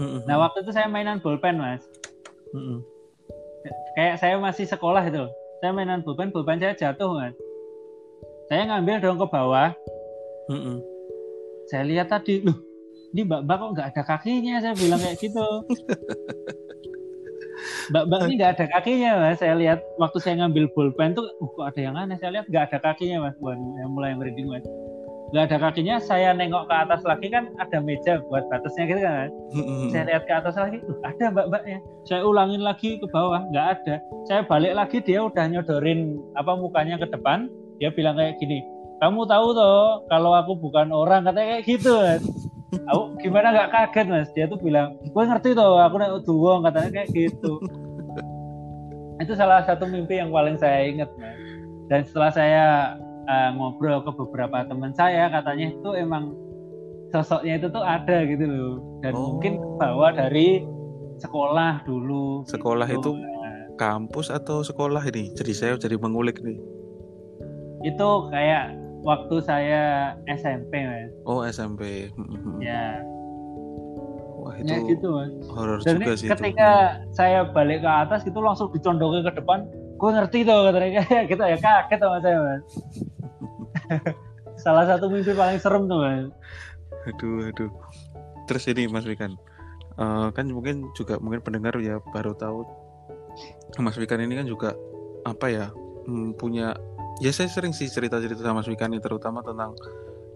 Mm-mm. nah waktu itu saya mainan bolpen mas. Mm-mm. kayak saya masih sekolah itu. Saya mainan bolpen bolpen saya jatuh mas. Saya ngambil dong ke bawah. Mm-mm. saya lihat tadi loh ini mbak mbak kok nggak ada kakinya? Saya bilang kayak gitu. Mbak mbak ini nggak ada kakinya mas. Saya lihat waktu saya ngambil bolpen tuh uh, kok ada yang aneh? Saya lihat nggak ada kakinya mas. Wah, yang mulai merinding mas. Nggak ada kakinya saya nengok ke atas lagi kan ada meja buat batasnya gitu kan saya lihat ke atas lagi "Loh, ada mbak mbaknya saya ulangin lagi ke bawah nggak ada. Saya balik lagi dia udah nyodorin apa mukanya ke depan. Dia bilang kayak gini kamu tahu toh kalau aku bukan orang katanya kayak gitu mas aku gimana nggak kaget mas? Dia tuh bilang gue ngerti toh aku nek duwong katanya kayak gitu. Itu salah satu mimpi yang paling saya ingat mas. Dan setelah saya eh, ngobrol ke beberapa teman saya katanya itu emang sosoknya itu tuh ada gitu loh. Dan Oh. mungkin bawa dari sekolah dulu Sekolah gitu. itu kampus atau sekolah ini? Jadi saya jadi mengulik nih. Itu kayak waktu saya SMP mas. Oh SMP Mm-mm. ya. Wah ya itu gitu mas. horor dan juga sih itu. ketika saya balik ke atas itu langsung dicondongin ke depan gue ngerti tuh katanya. [laughs] Kayak gitu ya kaget sama saya mas. [laughs] Salah satu mimpi paling serem tuh mas. Aduh aduh. Terus ini Mas Wikan eh, kan mungkin juga mungkin pendengar ya baru tahu. Mas Wikan ini kan juga apa ya hmm, punya ya saya sering sih cerita-cerita sama Mas Wikan ini terutama tentang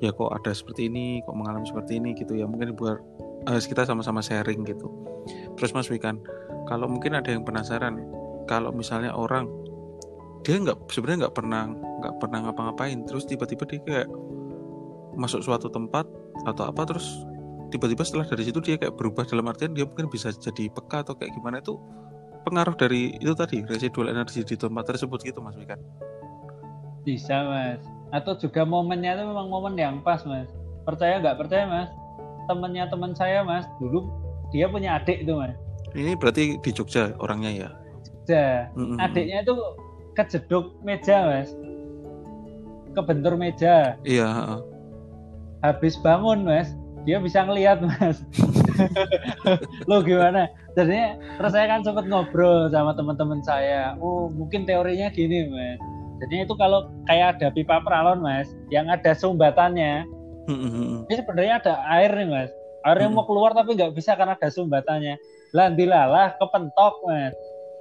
ya kok ada seperti ini kok mengalami seperti ini gitu ya. Mungkin buat eh, kita sama-sama sharing gitu. Terus Mas Wikan kalau mungkin ada yang penasaran kalau misalnya orang dia nggak sebenarnya nggak pernah nggak pernah ngapa-ngapain terus tiba-tiba dia kayak masuk suatu tempat atau apa terus tiba-tiba setelah dari situ dia kayak berubah dalam artian dia mungkin bisa jadi peka atau kayak gimana itu pengaruh dari itu tadi residual energi di tempat tersebut gitu mas Wikan bisa mas. Atau juga momennya itu memang momen yang pas mas. Percaya nggak percaya mas? Temennya teman saya mas dulu dia punya adik itu mas. Ini berarti di Jogja orangnya ya? Ja, Mm-mm. adiknya itu kejeduk meja mas. Kebentur meja. Iya habis bangun mas dia bisa ngelihat mas. [laughs] Lo gimana? Jadinya terus saya kan sempat ngobrol sama teman-teman saya. Oh mungkin teorinya gini mas jadinya itu kalau kayak ada pipa peralon mas yang ada sumbatannya Hmm, ini sebenarnya ada air nih mas. Airnya Hmm. mau keluar tapi nggak bisa karena ada sumbatannya. Landilalah kepentok mas.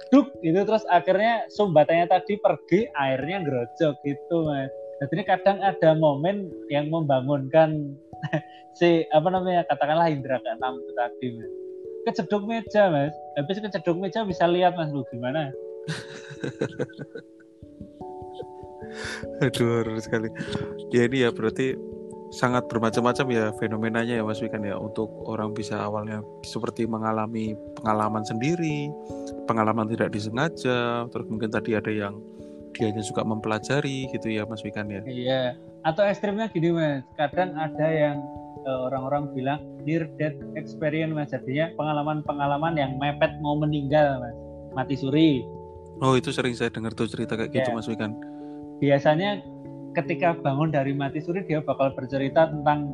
Duk itu terus akhirnya sumbatannya tadi pergi airnya gerojok gitu mas. Jadi ini kadang ada momen yang membangunkan [laughs] si apa namanya katakanlah indra keenam itu tadi mas. Keceduk meja mas. Habis keceduk meja bisa lihat mas lu gimana [laughs] Aduh, horor sekali. Ya ini ya berarti sangat bermacam-macam ya fenomenanya ya Mas Wikan ya untuk orang bisa awalnya seperti mengalami pengalaman sendiri, pengalaman tidak disengaja, terus mungkin tadi ada yang dianya juga mempelajari gitu ya Mas Wikan ya. iya atau ekstrimnya gini mas kadang ada yang eh, orang-orang bilang near death experience mas jadinya pengalaman-pengalaman yang mepet mau meninggal mas mati suri Oh itu sering saya dengar tuh cerita kayak gitu Ya. Mas Wikan. Biasanya ketika bangun dari mati suri dia bakal bercerita tentang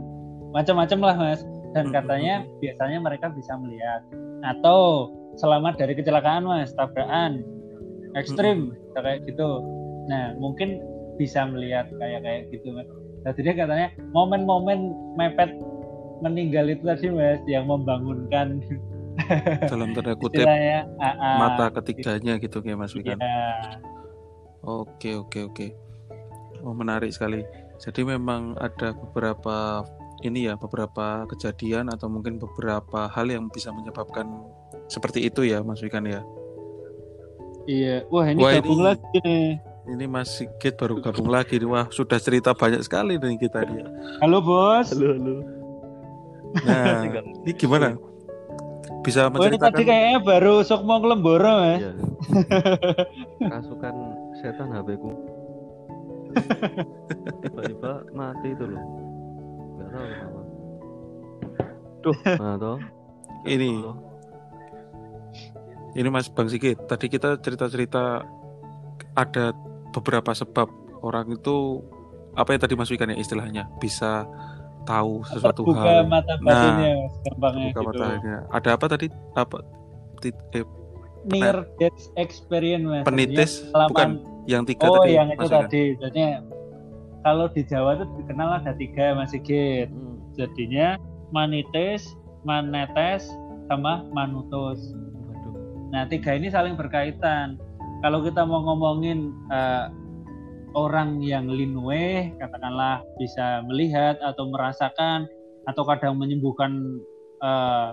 macam-macam lah mas. Dan Hmm, katanya biasanya mereka bisa melihat. Atau selamat dari kecelakaan mas. Tabrakan. Ekstrim. kayak gitu. Nah mungkin bisa melihat kayak kayak gitu mas. Nah, jadi katanya momen-momen mepet meninggal itu tadi mas yang membangunkan. Dalam tanda [laughs] kutip istilahnya ah, ah, mata ketiganya gitu kayak Mas Wikan. ya. Oke oke oke. Oh menarik sekali. Jadi memang ada beberapa ini ya beberapa kejadian atau mungkin beberapa hal yang bisa menyebabkan seperti itu ya Mas Wikan ya. iya wah ini Wah, gabung ini- lagi nih Ini Mas Sigit baru gabung lagi nih. Wah sudah cerita banyak sekali nih kita nih. halo bos halo halo Nah [laughs] ini gimana? Bisa Oh ini tadi menceritakan? kayaknya baru Sukmo Lemboro mas. Iya. [laughs] Rasukan setan HP ku. Tiba-tiba mati itu loh. Gak tahu kenapa. Duh, nah toh. Ini Loh. ini Mas Bang Sigit. Tadi kita cerita-cerita ada beberapa sebab orang itu apa yang tadi Mas Wikan ya istilahnya bisa tahu sesuatu Buka hal. mata Nah, batinnya Buka gitu. matanya. Ada apa tadi? Apa? eh, Near death experience mas. penitis Jadinya bukan yang tiga Oh tadi yang itu tadi. Jadinya kalau di Jawa itu dikenal ada tiga mas Sigit. Hmm. Jadinya manitis, manetes, sama manutus. Waduh. Nah tiga ini saling berkaitan. Kalau kita mau ngomongin eh, orang yang linwe, katakanlah bisa melihat atau merasakan atau kadang menyembuhkan, eh,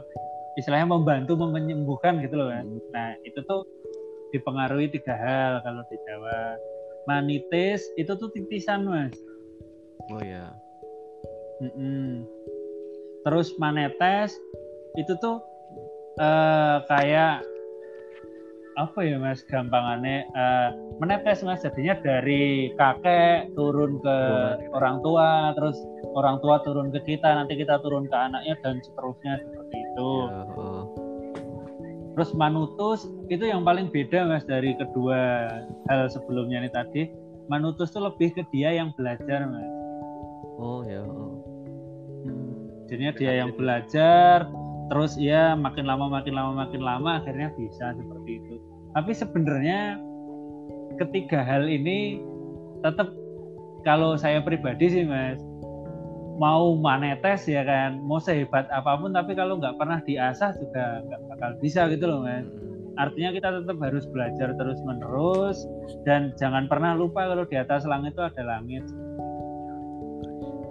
istilahnya membantu menyembuhkan gitu loh kan. Nah itu tuh dipengaruhi tiga hal kalau di Jawa. Manitis itu tuh titisan mas. Oh ya. Mm-mm. Terus manetes itu tuh eh kayak apa ya mas gampangannya eh, menetes mas jadinya dari kakek turun ke Turun. orang tua terus orang tua turun ke kita nanti kita turun ke anaknya dan seterusnya seperti itu Ya, oh. terus manutus itu yang paling beda mas dari kedua hal sebelumnya ini tadi manutus tuh lebih ke dia yang belajar mas oh ya. Oh. jadinya dia yang belajar terus ya makin lama makin lama makin lama akhirnya bisa seperti itu tapi sebenarnya ketiga hal ini tetap kalau saya pribadi sih mas mau manetes ya kan mau sehebat apa pun tapi kalau nggak pernah diasah juga nggak bakal bisa gitu loh mas. Hmm. artinya kita tetap harus belajar terus menerus dan jangan pernah lupa kalau di atas langit itu ada langit.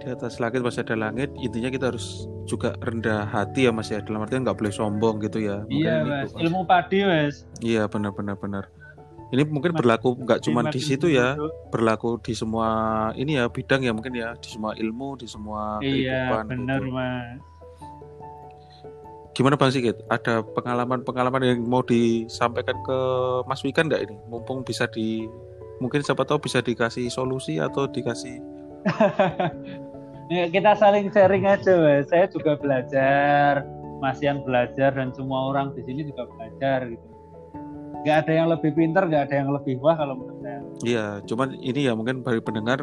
Di atas langit masih ada langit intinya kita harus juga rendah hati ya mas ya. Dalam artian nggak boleh sombong gitu ya. Mungkin iya itu, mas. Ilmu padi mas. Iya benar benar benar ini mungkin berlaku nggak cuma di situ ya berlaku di semua ini ya bidang ya mungkin ya di semua ilmu di semua iya benar gitu. mas. Gimana bang Sigit? Ada pengalaman-pengalaman yang mau disampaikan ke Mas Wikan nggak ini? Mumpung bisa di mungkin siapa tahu bisa dikasih solusi atau dikasih [laughs] Ya, kita saling sharing aja mas. Saya juga belajar Mas Yan belajar dan semua orang di sini juga belajar gitu nggak ada yang lebih pintar nggak ada yang lebih wah kalau menurut saya. Iya, cuman ini ya mungkin bagi pendengar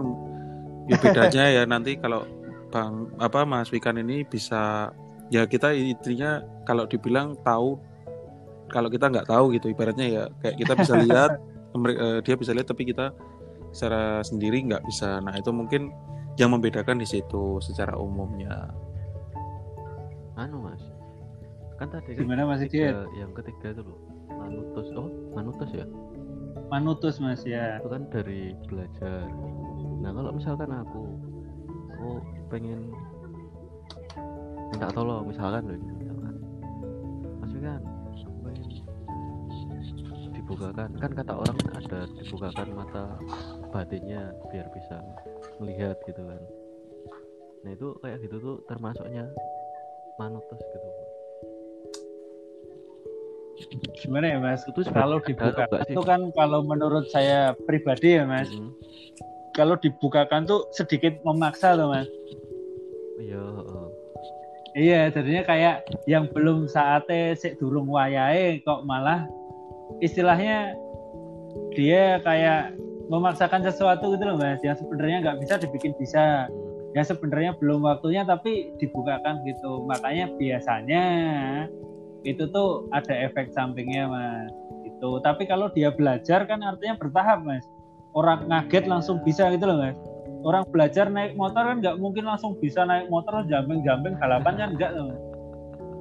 ya bedanya ya nanti kalau Bang apa Mas Wikan ini bisa ya kita intinya kalau dibilang tahu kalau kita nggak tahu gitu ibaratnya ya kayak kita bisa lihat [laughs] eh, dia bisa lihat tapi kita secara sendiri nggak bisa. Nah itu mungkin yang membedakan di situ secara umumnya. Anu mas kan tadi kan Gimana Mas ketiga, yang ketiga itu loh manutus oh manutus ya? Manutus Mas ya. itu kan dari belajar. Nah kalau misalkan aku aku pengen minta tolong misalkan loh misalkan. Mas kan dibukakan. Kan kata orang ada dibukakan mata batinnya biar bisa melihat gitu kan. Nah itu kayak gitu tuh termasuknya manutus gitu Gimana ya Mas? itu Kalau dibuka itu kan kalau menurut saya pribadi ya Mas, Mm, kalau dibukakan tuh sedikit memaksa tuh Mas. iya. Iya, jadinya kayak yang belum saatnya sik durung wayahe kok malah istilahnya dia kayak memaksakan sesuatu gitu loh Mas, yang sebenarnya nggak bisa dibikin bisa. Hmm. Ya sebenarnya belum waktunya tapi dibukakan gitu. Makanya biasanya itu tuh ada efek sampingnya Mas. Itu. Tapi kalau dia belajar kan artinya bertahap Mas. Orang ngaget langsung bisa gitu loh Mas. Orang belajar naik motor kan nggak mungkin langsung bisa naik motor jamping-jamping balapan kan enggak Mas.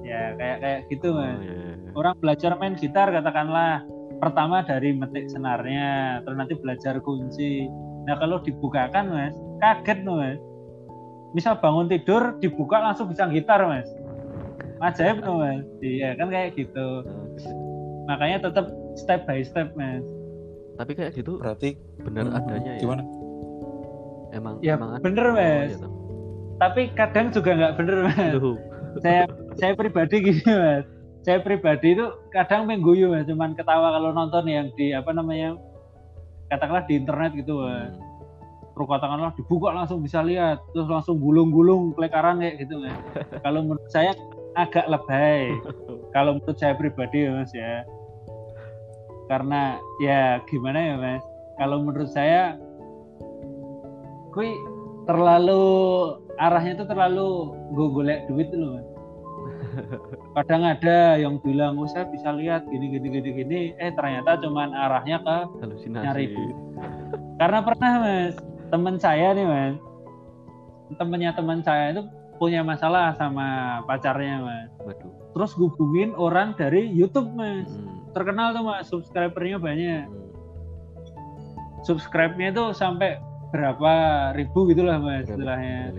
Ya kayak kayak gitu Oh, Mas. iya, iya. Orang belajar main gitar katakanlah pertama dari metik senarnya, terus nanti belajar kunci. Nah kalau dibukakan Mas, kaget tuh Mas. Misal bangun tidur dibuka langsung bisa gitar Mas. Ajaib tuh Mas. Iya kan kayak gitu. Makanya tetap step by step Mas. tapi kayak gitu berarti benar hmm, adanya ya gimana emang Ya, emang ada. bener, Oh, Mas. iya, toh. Tapi kadang juga nggak bener Mas. Loh, saya saya pribadi gini mas saya pribadi itu kadang mengguyu mas cuman ketawa kalau nonton yang di apa namanya katakanlah di internet gitu mas hmm. terus katakanlah dibuka langsung bisa lihat terus langsung gulung-gulung pelekaran kayak gitu mas [laughs] kalau menurut saya agak lebay. Kalau menurut saya pribadi ya mas ya. Karena ya gimana ya mas? Kalau menurut saya kui terlalu arahnya itu terlalu gue golek duit loh mas. Kadang ada yang bilang oh saya bisa lihat gini gini gini gini. Eh ternyata cuman arahnya ke halusinasi. nyari duit. karena pernah mas teman saya nih mas temennya teman saya itu punya masalah sama pacarnya mas. Waduh. Terus hubungin orang dari YouTube mas. Hmm, terkenal tuh mas subscribernya banyak. Hmm. subscribe-nya itu sampai berapa ribu gitulah mas istilahnya.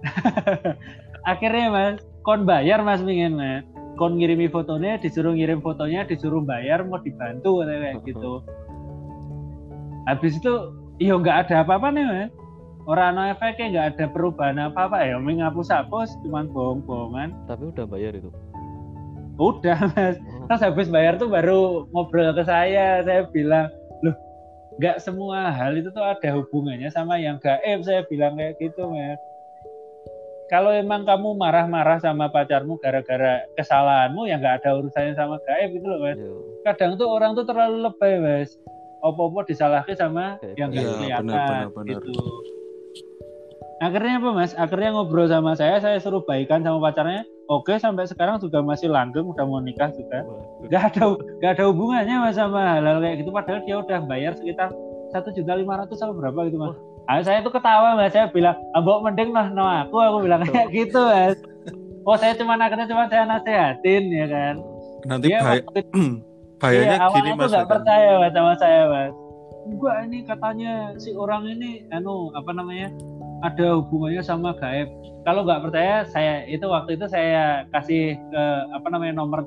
[laughs] akhirnya mas kon bayar mas pengen mas. Kon ngirimi fotonya disuruh ngirim fotonya disuruh bayar mau dibantu kayak [laughs] gitu. Habis itu iya nggak ada apa-apa nih mas orang no efeknya nggak ada perubahan apa-apa ya. Mending hapus hapus cuman bohong-bohongan. Tapi udah bayar itu? Udah mas. Oh, terus habis bayar tuh baru ngobrol ke saya. Saya bilang loh nggak semua hal itu tuh ada hubungannya sama yang gaib. Saya bilang kayak gitu mas. Kalau emang kamu marah-marah sama pacarmu gara-gara kesalahanmu ya nggak ada urusannya sama gaib gitu loh mas. Iya. kadang tuh orang tuh terlalu lebay mas. Opo-opo disalahkan sama Gaib. yang nggak Iya, kelihatan benar, benar, benar. gitu akhirnya apa mas? Akhirnya ngobrol sama saya saya suruh baikan sama pacarnya. Oke sampai sekarang juga masih langgeng udah mau nikah juga. Nggak ada nggak ada hubungannya mas sama hal-hal kayak gitu. Padahal dia udah bayar sekitar satu juta lima ratus sama berapa gitu mas. Ah, saya tuh ketawa mas. Saya bilang ambok mending noh no aku aku bilang kayak gitu mas. Oh saya cuma akhirnya cuma saya nasehatin ya kan? Nanti dia waktu itu [clears throat] bahayanya iya, awalnya gini tuh mas nggak Wedan. percaya mas sama saya mas. Enggak ini katanya si orang ini anu apa namanya ada hubungannya sama gaib. Kalau nggak percaya saya itu waktu itu saya kasih ke apa namanya nomor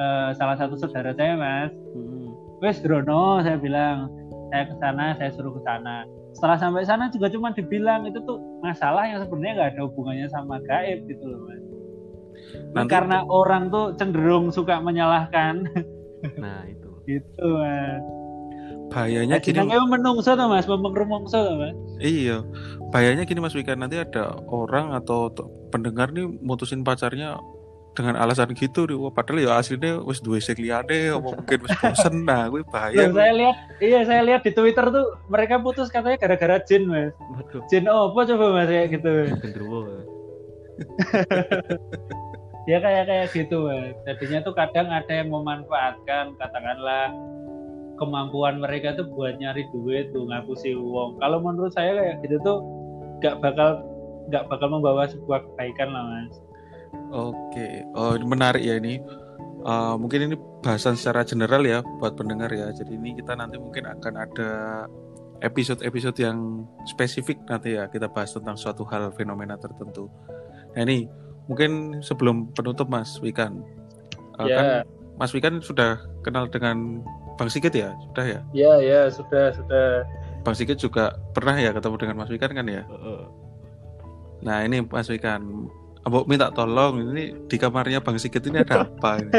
eh, salah satu saudara saya mas. Hmm. wes Drono saya bilang saya ke sana saya suruh ke sana. Setelah sampai sana juga cuma dibilang itu tuh masalah yang sebenarnya nggak ada hubungannya sama gaib gitu loh mas. Nanti- karena orang tuh cenderung suka menyalahkan. Nah itu. [laughs] Gitu mas bahayanya Nah, gini menungso to Mas, memeng rumongso to Mas. Iya, bahayanya gini Mas Wika nanti ada orang atau t- pendengar nih mutusin pacarnya dengan alasan gitu nih, wah, padahal ya aslinya wis duwe sing liyane, apa [laughs] mungkin wis bosen, nah gue bahaya. Loh, saya lihat, iya saya lihat di Twitter tuh mereka putus katanya gara-gara jin Mas. waduh Jin oh, apa coba Mas kayak gitu. genderuwo [laughs] ya. kayak kayak gitu mas jadinya tuh kadang ada yang memanfaatkan katakanlah kemampuan mereka tuh buat nyari duit tuh ngapusi uang kalau menurut saya kayak gitu tuh gak bakal gak bakal membawa sebuah kebaikan lah mas Oke, oh menarik ya ini. Uh, mungkin ini bahasan secara general ya buat pendengar ya. Jadi ini kita nanti mungkin akan ada episode-episode yang spesifik nanti ya kita bahas tentang suatu hal fenomena tertentu. Nah ini mungkin sebelum penutup Mas Wikan, uh, Ya. kan Mas Wikan sudah kenal dengan Bang Sigit ya, sudah ya. ya ya sudah sudah Bang Sigit juga pernah ya ketemu dengan Mas Wikan kan ya. Heeh. Nah ini Mas Wikan, Abok minta tolong ini di kamarnya Bang Sigit ini ada apa ini? [laughs]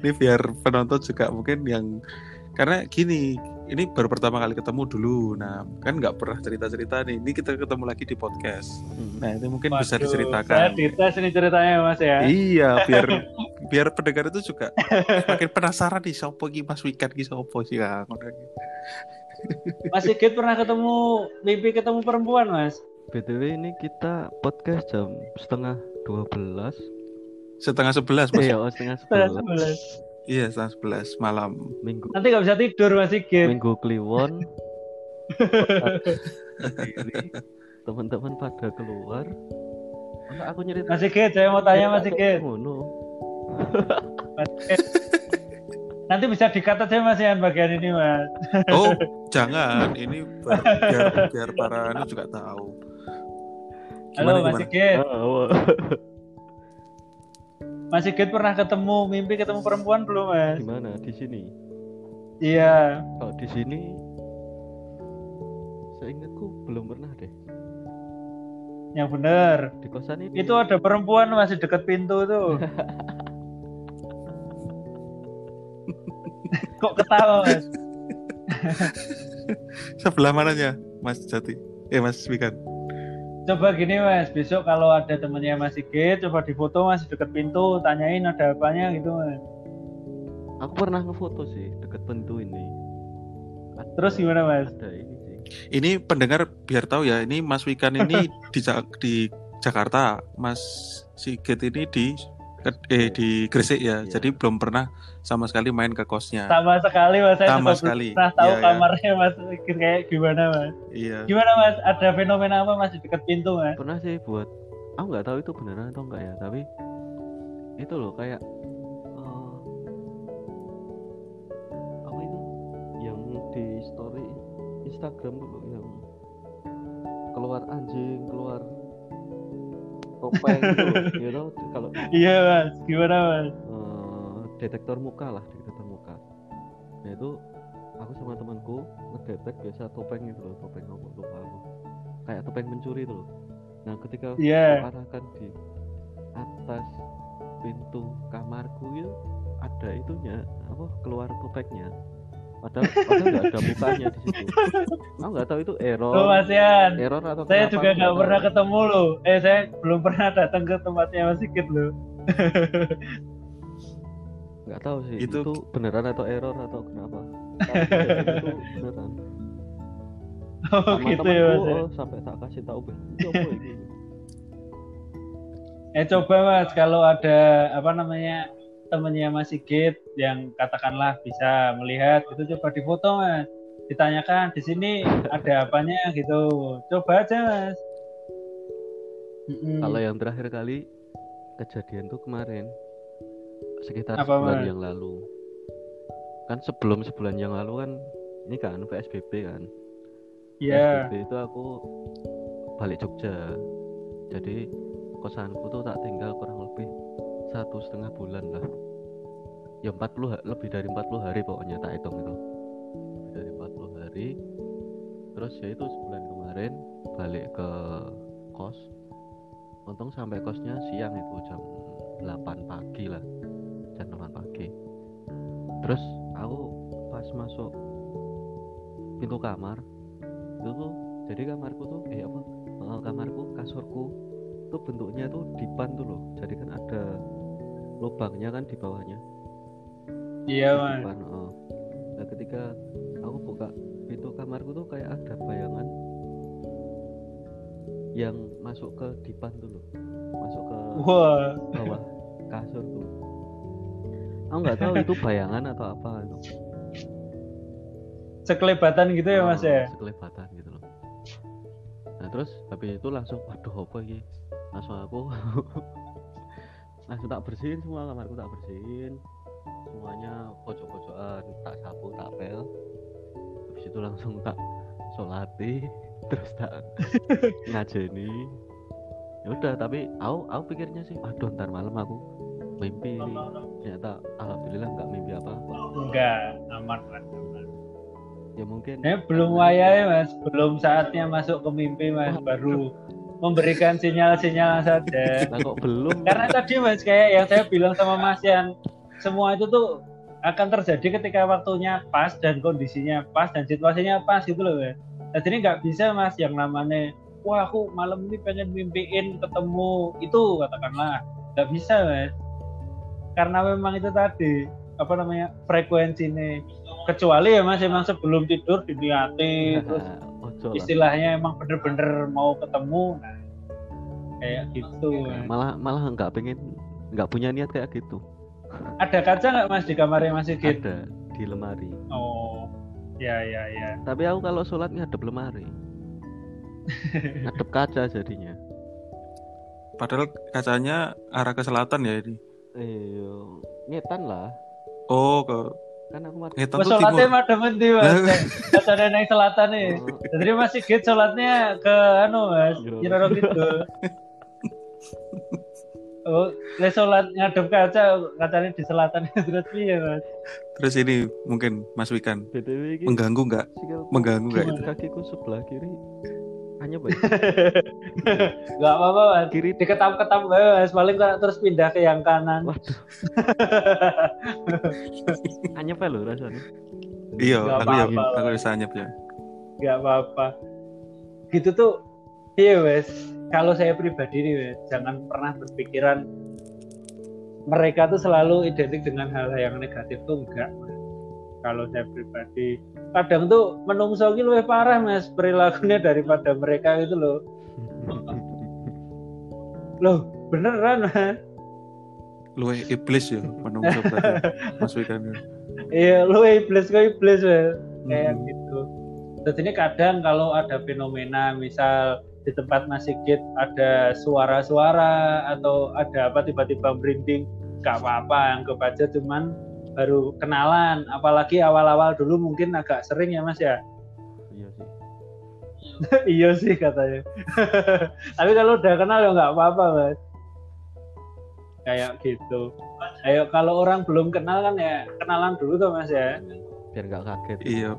ini biar penonton juga mungkin yang karena gini ini baru pertama kali ketemu dulu nah kan nggak pernah cerita cerita nih ini kita ketemu lagi di podcast Hmm. nah itu mungkin bisa Waduh, saya diceritakan dites ini ceritanya mas ya iya biar [laughs] biar pendengar itu juga makin penasaran nih sopo iki Mas Wikan ki sopo sih? Kang? Ngono iki. Mas Sigit pernah ketemu mimpi ketemu perempuan mas? BTW ini kita podcast jam setengah 12 setengah sebelas mas. Eh ya, oh, setengah Setengah 11 sebelas. iya setengah sebelas malam. Minggu. Nanti nggak bisa tidur mas Sigit Minggu Kliwon. [laughs] Teman-teman pada keluar. Masa aku nyerita Mas Sigit saya mau tanya Mas Sigit Ngono. Mas Sigit. Nanti bisa dikat aja mas ya bagian ini mas. Oh [laughs] jangan. Ini biar biar, para ini juga tahu. Halo Gimana, Mas gimana? Sigit. Ah, wah. [laughs] Mas Sigit pernah ketemu mimpi ketemu perempuan belum mas? Gimana? Di sini? iya. Kalau di sini seingatku belum pernah deh. yang bener. Di kosan ini. Itu ada perempuan masih deket pintu tuh [laughs] kok ketawa mas? [laughs] Sebelah mananya Mas Jati? Eh Mas Wikan coba gini mas. Besok kalau ada temennya Mas Sigit coba difoto masih deket pintu. Tanyain ada apanya gitu mas. Aku pernah ngefoto sih deket pintu ini. Ada- Terus gimana, Mas? Ada ini sih. ini pendengar biar tahu ya ini Mas Wikan ini [laughs] di Ja- di Jakarta. Mas Sigit ini di eh di Gresik ya. Iya. jadi belum pernah sama sekali main ke kosnya. Sama sekali mas. Saya Sama sekali. pernah tahu Iya, iya. kamarnya Mas. Kayak gimana mas? Iya. Gimana mas? Ada fenomena apa masih deket pintu mas? Pernah sih buat aku nggak tahu itu beneran atau enggak ya, tapi itu loh kayak eh, apa itu? Yang di story Instagram yang keluar anjing, keluar topeng gitu loh. Ya tau, kalau [laughs] iya mas. Gimana mas? Eh, detektor muka lah detektor muka. Nah itu aku sama temanku ngedetek biasa topeng itu loh topeng apa lupa aku. Kayak topeng pencuri itu loh. Nah ketika Iya. aku arahkan di atas pintu kamarku itu ada itunya apa keluar topengnya padahal padahal nggak ada mukanya di situ. Aku nggak tahu itu error tuh mas Yan error atau saya kenapa, juga nggak pernah ketemu loh eh saya belum pernah datang ke tempatnya Mas Sigit loh nggak tahu sih Itu- itu, beneran atau error atau kenapa? Tapi itu beneran. Oh sama gitu ya mas oh, sampai tak kasih tahu "Beh, ini apa ini? Eh coba mas kalau ada apa namanya temennya Mas Sigit yang katakanlah bisa melihat itu coba difoto mas. Ditanyakan di sini ada apanya? Gitu. Coba aja mas. Kalau yang terakhir kali kejadian tuh kemarin sekitar Apa, sebulan Mas? yang lalu. Kan sebelum sebulan yang lalu kan ini kan PSBB kan? PSBB itu aku balik Jogja. Jadi kosanku tuh tak tinggal kurang lebih satu setengah bulan lah. Ya 40 ha- lebih dari 40 hari pokoknya tak hitung itu. Lebih dari 40 hari. Terus ya itu sebulan kemarin balik ke kos. Untung sampai kosnya siang itu jam 8 pagi lah. Jam 8 pagi. Terus aku pas masuk pintu kamar itu tuh jadi kamarku tuh eh apa eh, kamarku kasurku tuh bentuknya tuh dipan tuh loh. Jadi kan ada lubangnya kan di bawahnya. Iya mas. dipan oh. nah ketika aku buka pintu kamarku tuh kayak ada bayangan yang masuk ke dipan tuh loh. Masuk ke Wah, bawah kasur tuh. Aku nggak tahu itu bayangan atau apa itu. Sekelebatan gitu ya Mas Oh, ya. sekelebatan gitu loh. Nah terus habis itu langsung waduh apa ini? Langsung aku [laughs] langsung tak bersihin semua kamarku tak bersihin. Semuanya pojok-pojokan tak sapu tak pel habis itu langsung tak solati [laughs] terus tak [laughs] ngajeni. Ya udah tapi aku aku pikirnya sih aduh ntar malam aku mimpi ini. Ternyata alhamdulillah nggak mimpi apa-apa. Enggak, aman ya mungkin Ya, belum wayai Mas, belum saatnya masuk ke mimpi Mas, baru memberikan sinyal-sinyal saja. kok belum Karena tadi Mas kayak yang saya bilang sama Mas yang semua itu tuh akan terjadi ketika waktunya pas dan kondisinya pas dan situasinya pas gitu loh Mas. Nah, jadi nggak bisa Mas yang namanya wah aku malam ini pengen mimpiin ketemu itu katakanlah nggak bisa Mas. Karena memang itu tadi apa namanya frekuensinya kecuali ya Mas emang sebelum tidur diniati terus Lah. istilahnya emang bener-bener mau ketemu nah kayak gitu malah malah nggak pengen nggak punya niat kayak gitu ada kaca nggak mas di kamarnya Mas Sigit? ada di lemari Oh, ya ya ya. tapi aku kalau sholat ngadep lemari [laughs] ngadep kaca jadinya Padahal kacanya arah ke selatan ya ini. iya ngetan lah Oh, ke kan aku mati Mas tuh sholatnya timur. madem endi mas? Kacanya neng selatan nih. Oh, Jadi Mas Sigit sholatnya ke anu mas. Giroro gitu. Oh, le sholat ngadep kaca, kacanya di selatan [laughs] terus piye mas? Terus ini mungkin Mas Wikan btw ini mengganggu nggak? Mengganggu nggak itu? Kakiku sebelah kiri hanya apa ya? Gak apa-apa mas. kiri Diketap-ketap bae, mas, paling tak terus pindah ke yang kanan. waduh [laughs] hanya apa lo rasanya Iya, aku ya aku bisa anyep ya. Gak apa-apa. Gitu tuh, iya wes. Kalau saya pribadi nih wes, jangan pernah berpikiran mereka tuh selalu identik dengan hal-hal yang negatif tuh enggak. Mas. Kalau saya pribadi, kadang tuh menungso ki lebih parah mas perilakunya daripada mereka itu loh. [laughs] Loh, beneran mas. Lu iblis ya menungso berarti Mas Wikan. ya. Iya, lu iblis kok iblis mas. Kayak Hmm. gitu. Ini kadang kalau ada fenomena misal di tempat Mas Sigit ada suara-suara atau ada apa tiba-tiba merinding, nggak apa-apa, anggap aja cuman baru kenalan. Apalagi awal-awal dulu mungkin agak sering ya Mas ya. iya sih [laughs] iya sih katanya. [laughs] Tapi kalau udah kenal ya nggak apa-apa Mas. Kayak gitu. Ayo kalau orang belum kenal kan ya kenalan dulu tuh Mas ya. biar nggak kaget Iya.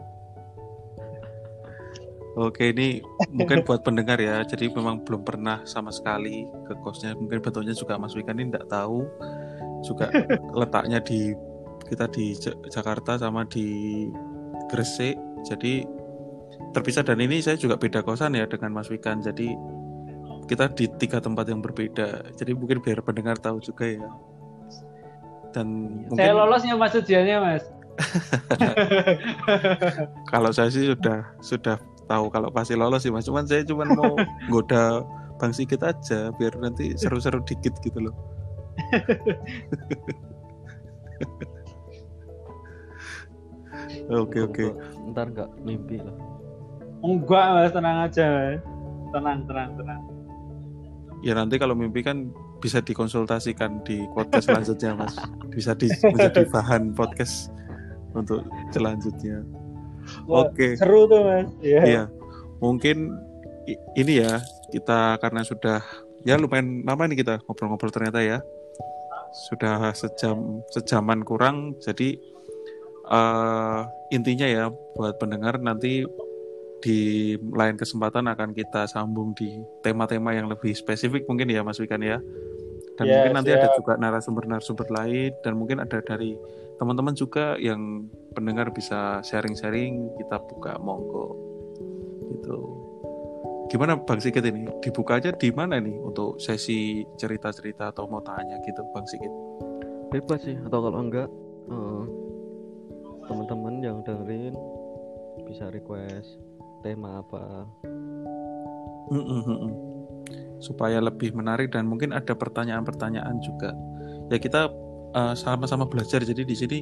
Oke, ini mungkin buat pendengar ya. Jadi memang belum pernah sama sekali ke kosnya. Mungkin bentuknya juga Mas Wikan ini tidak tahu. Juga [laughs] letaknya di kita di Ja- Jakarta sama di Gresik. Jadi terpisah dan ini saya juga beda kosan ya dengan Mas Wikan. Jadi kita di tiga tempat yang berbeda. Jadi mungkin biar pendengar tahu juga ya. Dan mungkin Saya lolosnya Mas ujiannya Mas. [laughs] kalau saya sih sudah sudah tahu kalau pasti lolos sih mas cuman saya cuman mau [laughs] goda bang Sigit aja biar nanti seru-seru dikit gitu loh [laughs] oke oke ntar nggak mimpi lah Enggak Mas, tenang aja Mas. Tenang, tenang, tenang. ya nanti kalau mimpi kan bisa dikonsultasikan di podcast selanjutnya mas bisa di, menjadi bahan podcast untuk selanjutnya oke Seru tuh Mas. Iya. Iya, mungkin ini ya kita karena sudah ya lumayan lama nih kita ngobrol-ngobrol ternyata ya sudah sejam sejaman kurang jadi eh, intinya ya buat pendengar nanti di lain kesempatan akan kita sambung di tema-tema yang lebih spesifik mungkin ya Mas Wikan ya. Dan Ya, mungkin nanti ada siap. juga narasumber-narasumber lain dan mungkin ada dari teman-teman juga yang pendengar bisa sharing-sharing kita buka monggo. Gitu. Gimana Bang Sigit ini? Dibuka aja di mana nih untuk sesi cerita-cerita atau mau tanya gitu Bang Sigit? Bebas sih atau kalau enggak eh, teman-teman yang dengerin bisa request tema apa. Supaya lebih menarik dan mungkin ada pertanyaan-pertanyaan juga. Ya kita uh, sama-sama belajar. Jadi di sini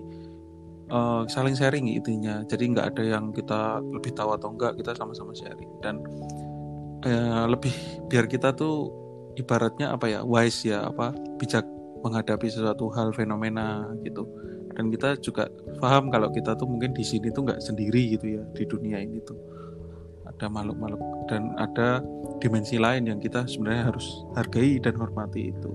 uh, saling sharing intinya. Jadi nggak ada yang kita lebih tahu atau enggak kita sama-sama sharing. Dan uh, lebih biar kita tuh ibaratnya apa ya wise ya apa bijak menghadapi sesuatu hal fenomena gitu dan kita juga paham kalau kita tuh mungkin di sini tuh nggak sendiri gitu ya di dunia ini tuh. Ada makhluk-makhluk dan ada dimensi lain yang kita sebenarnya harus hargai dan hormati itu.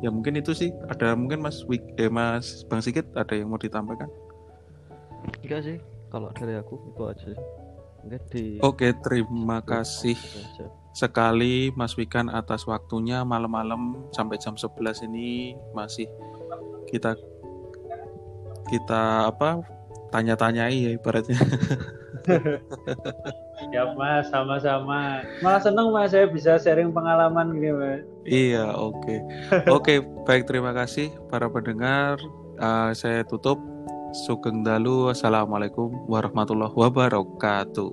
Ya mungkin itu sih. Ada mungkin Mas Wik eh Mas Bang Sikit ada yang mau ditambahkan enggak sih. Kalau dari aku itu aja. Sih di oke terima kasih sekali Mas Wikan atas waktunya malam-malam sampai jam 11 ini masih kita kita apa tanya-tanyai ya ibaratnya. [laughs] ya mas, sama-sama. Malah seneng mas saya bisa sharing pengalaman gini mas. Iya, oke, okay. [laughs] oke, okay, baik terima kasih para pendengar. Uh, saya tutup. Sugeng dalu. Assalamualaikum warahmatullahi wabarakatuh.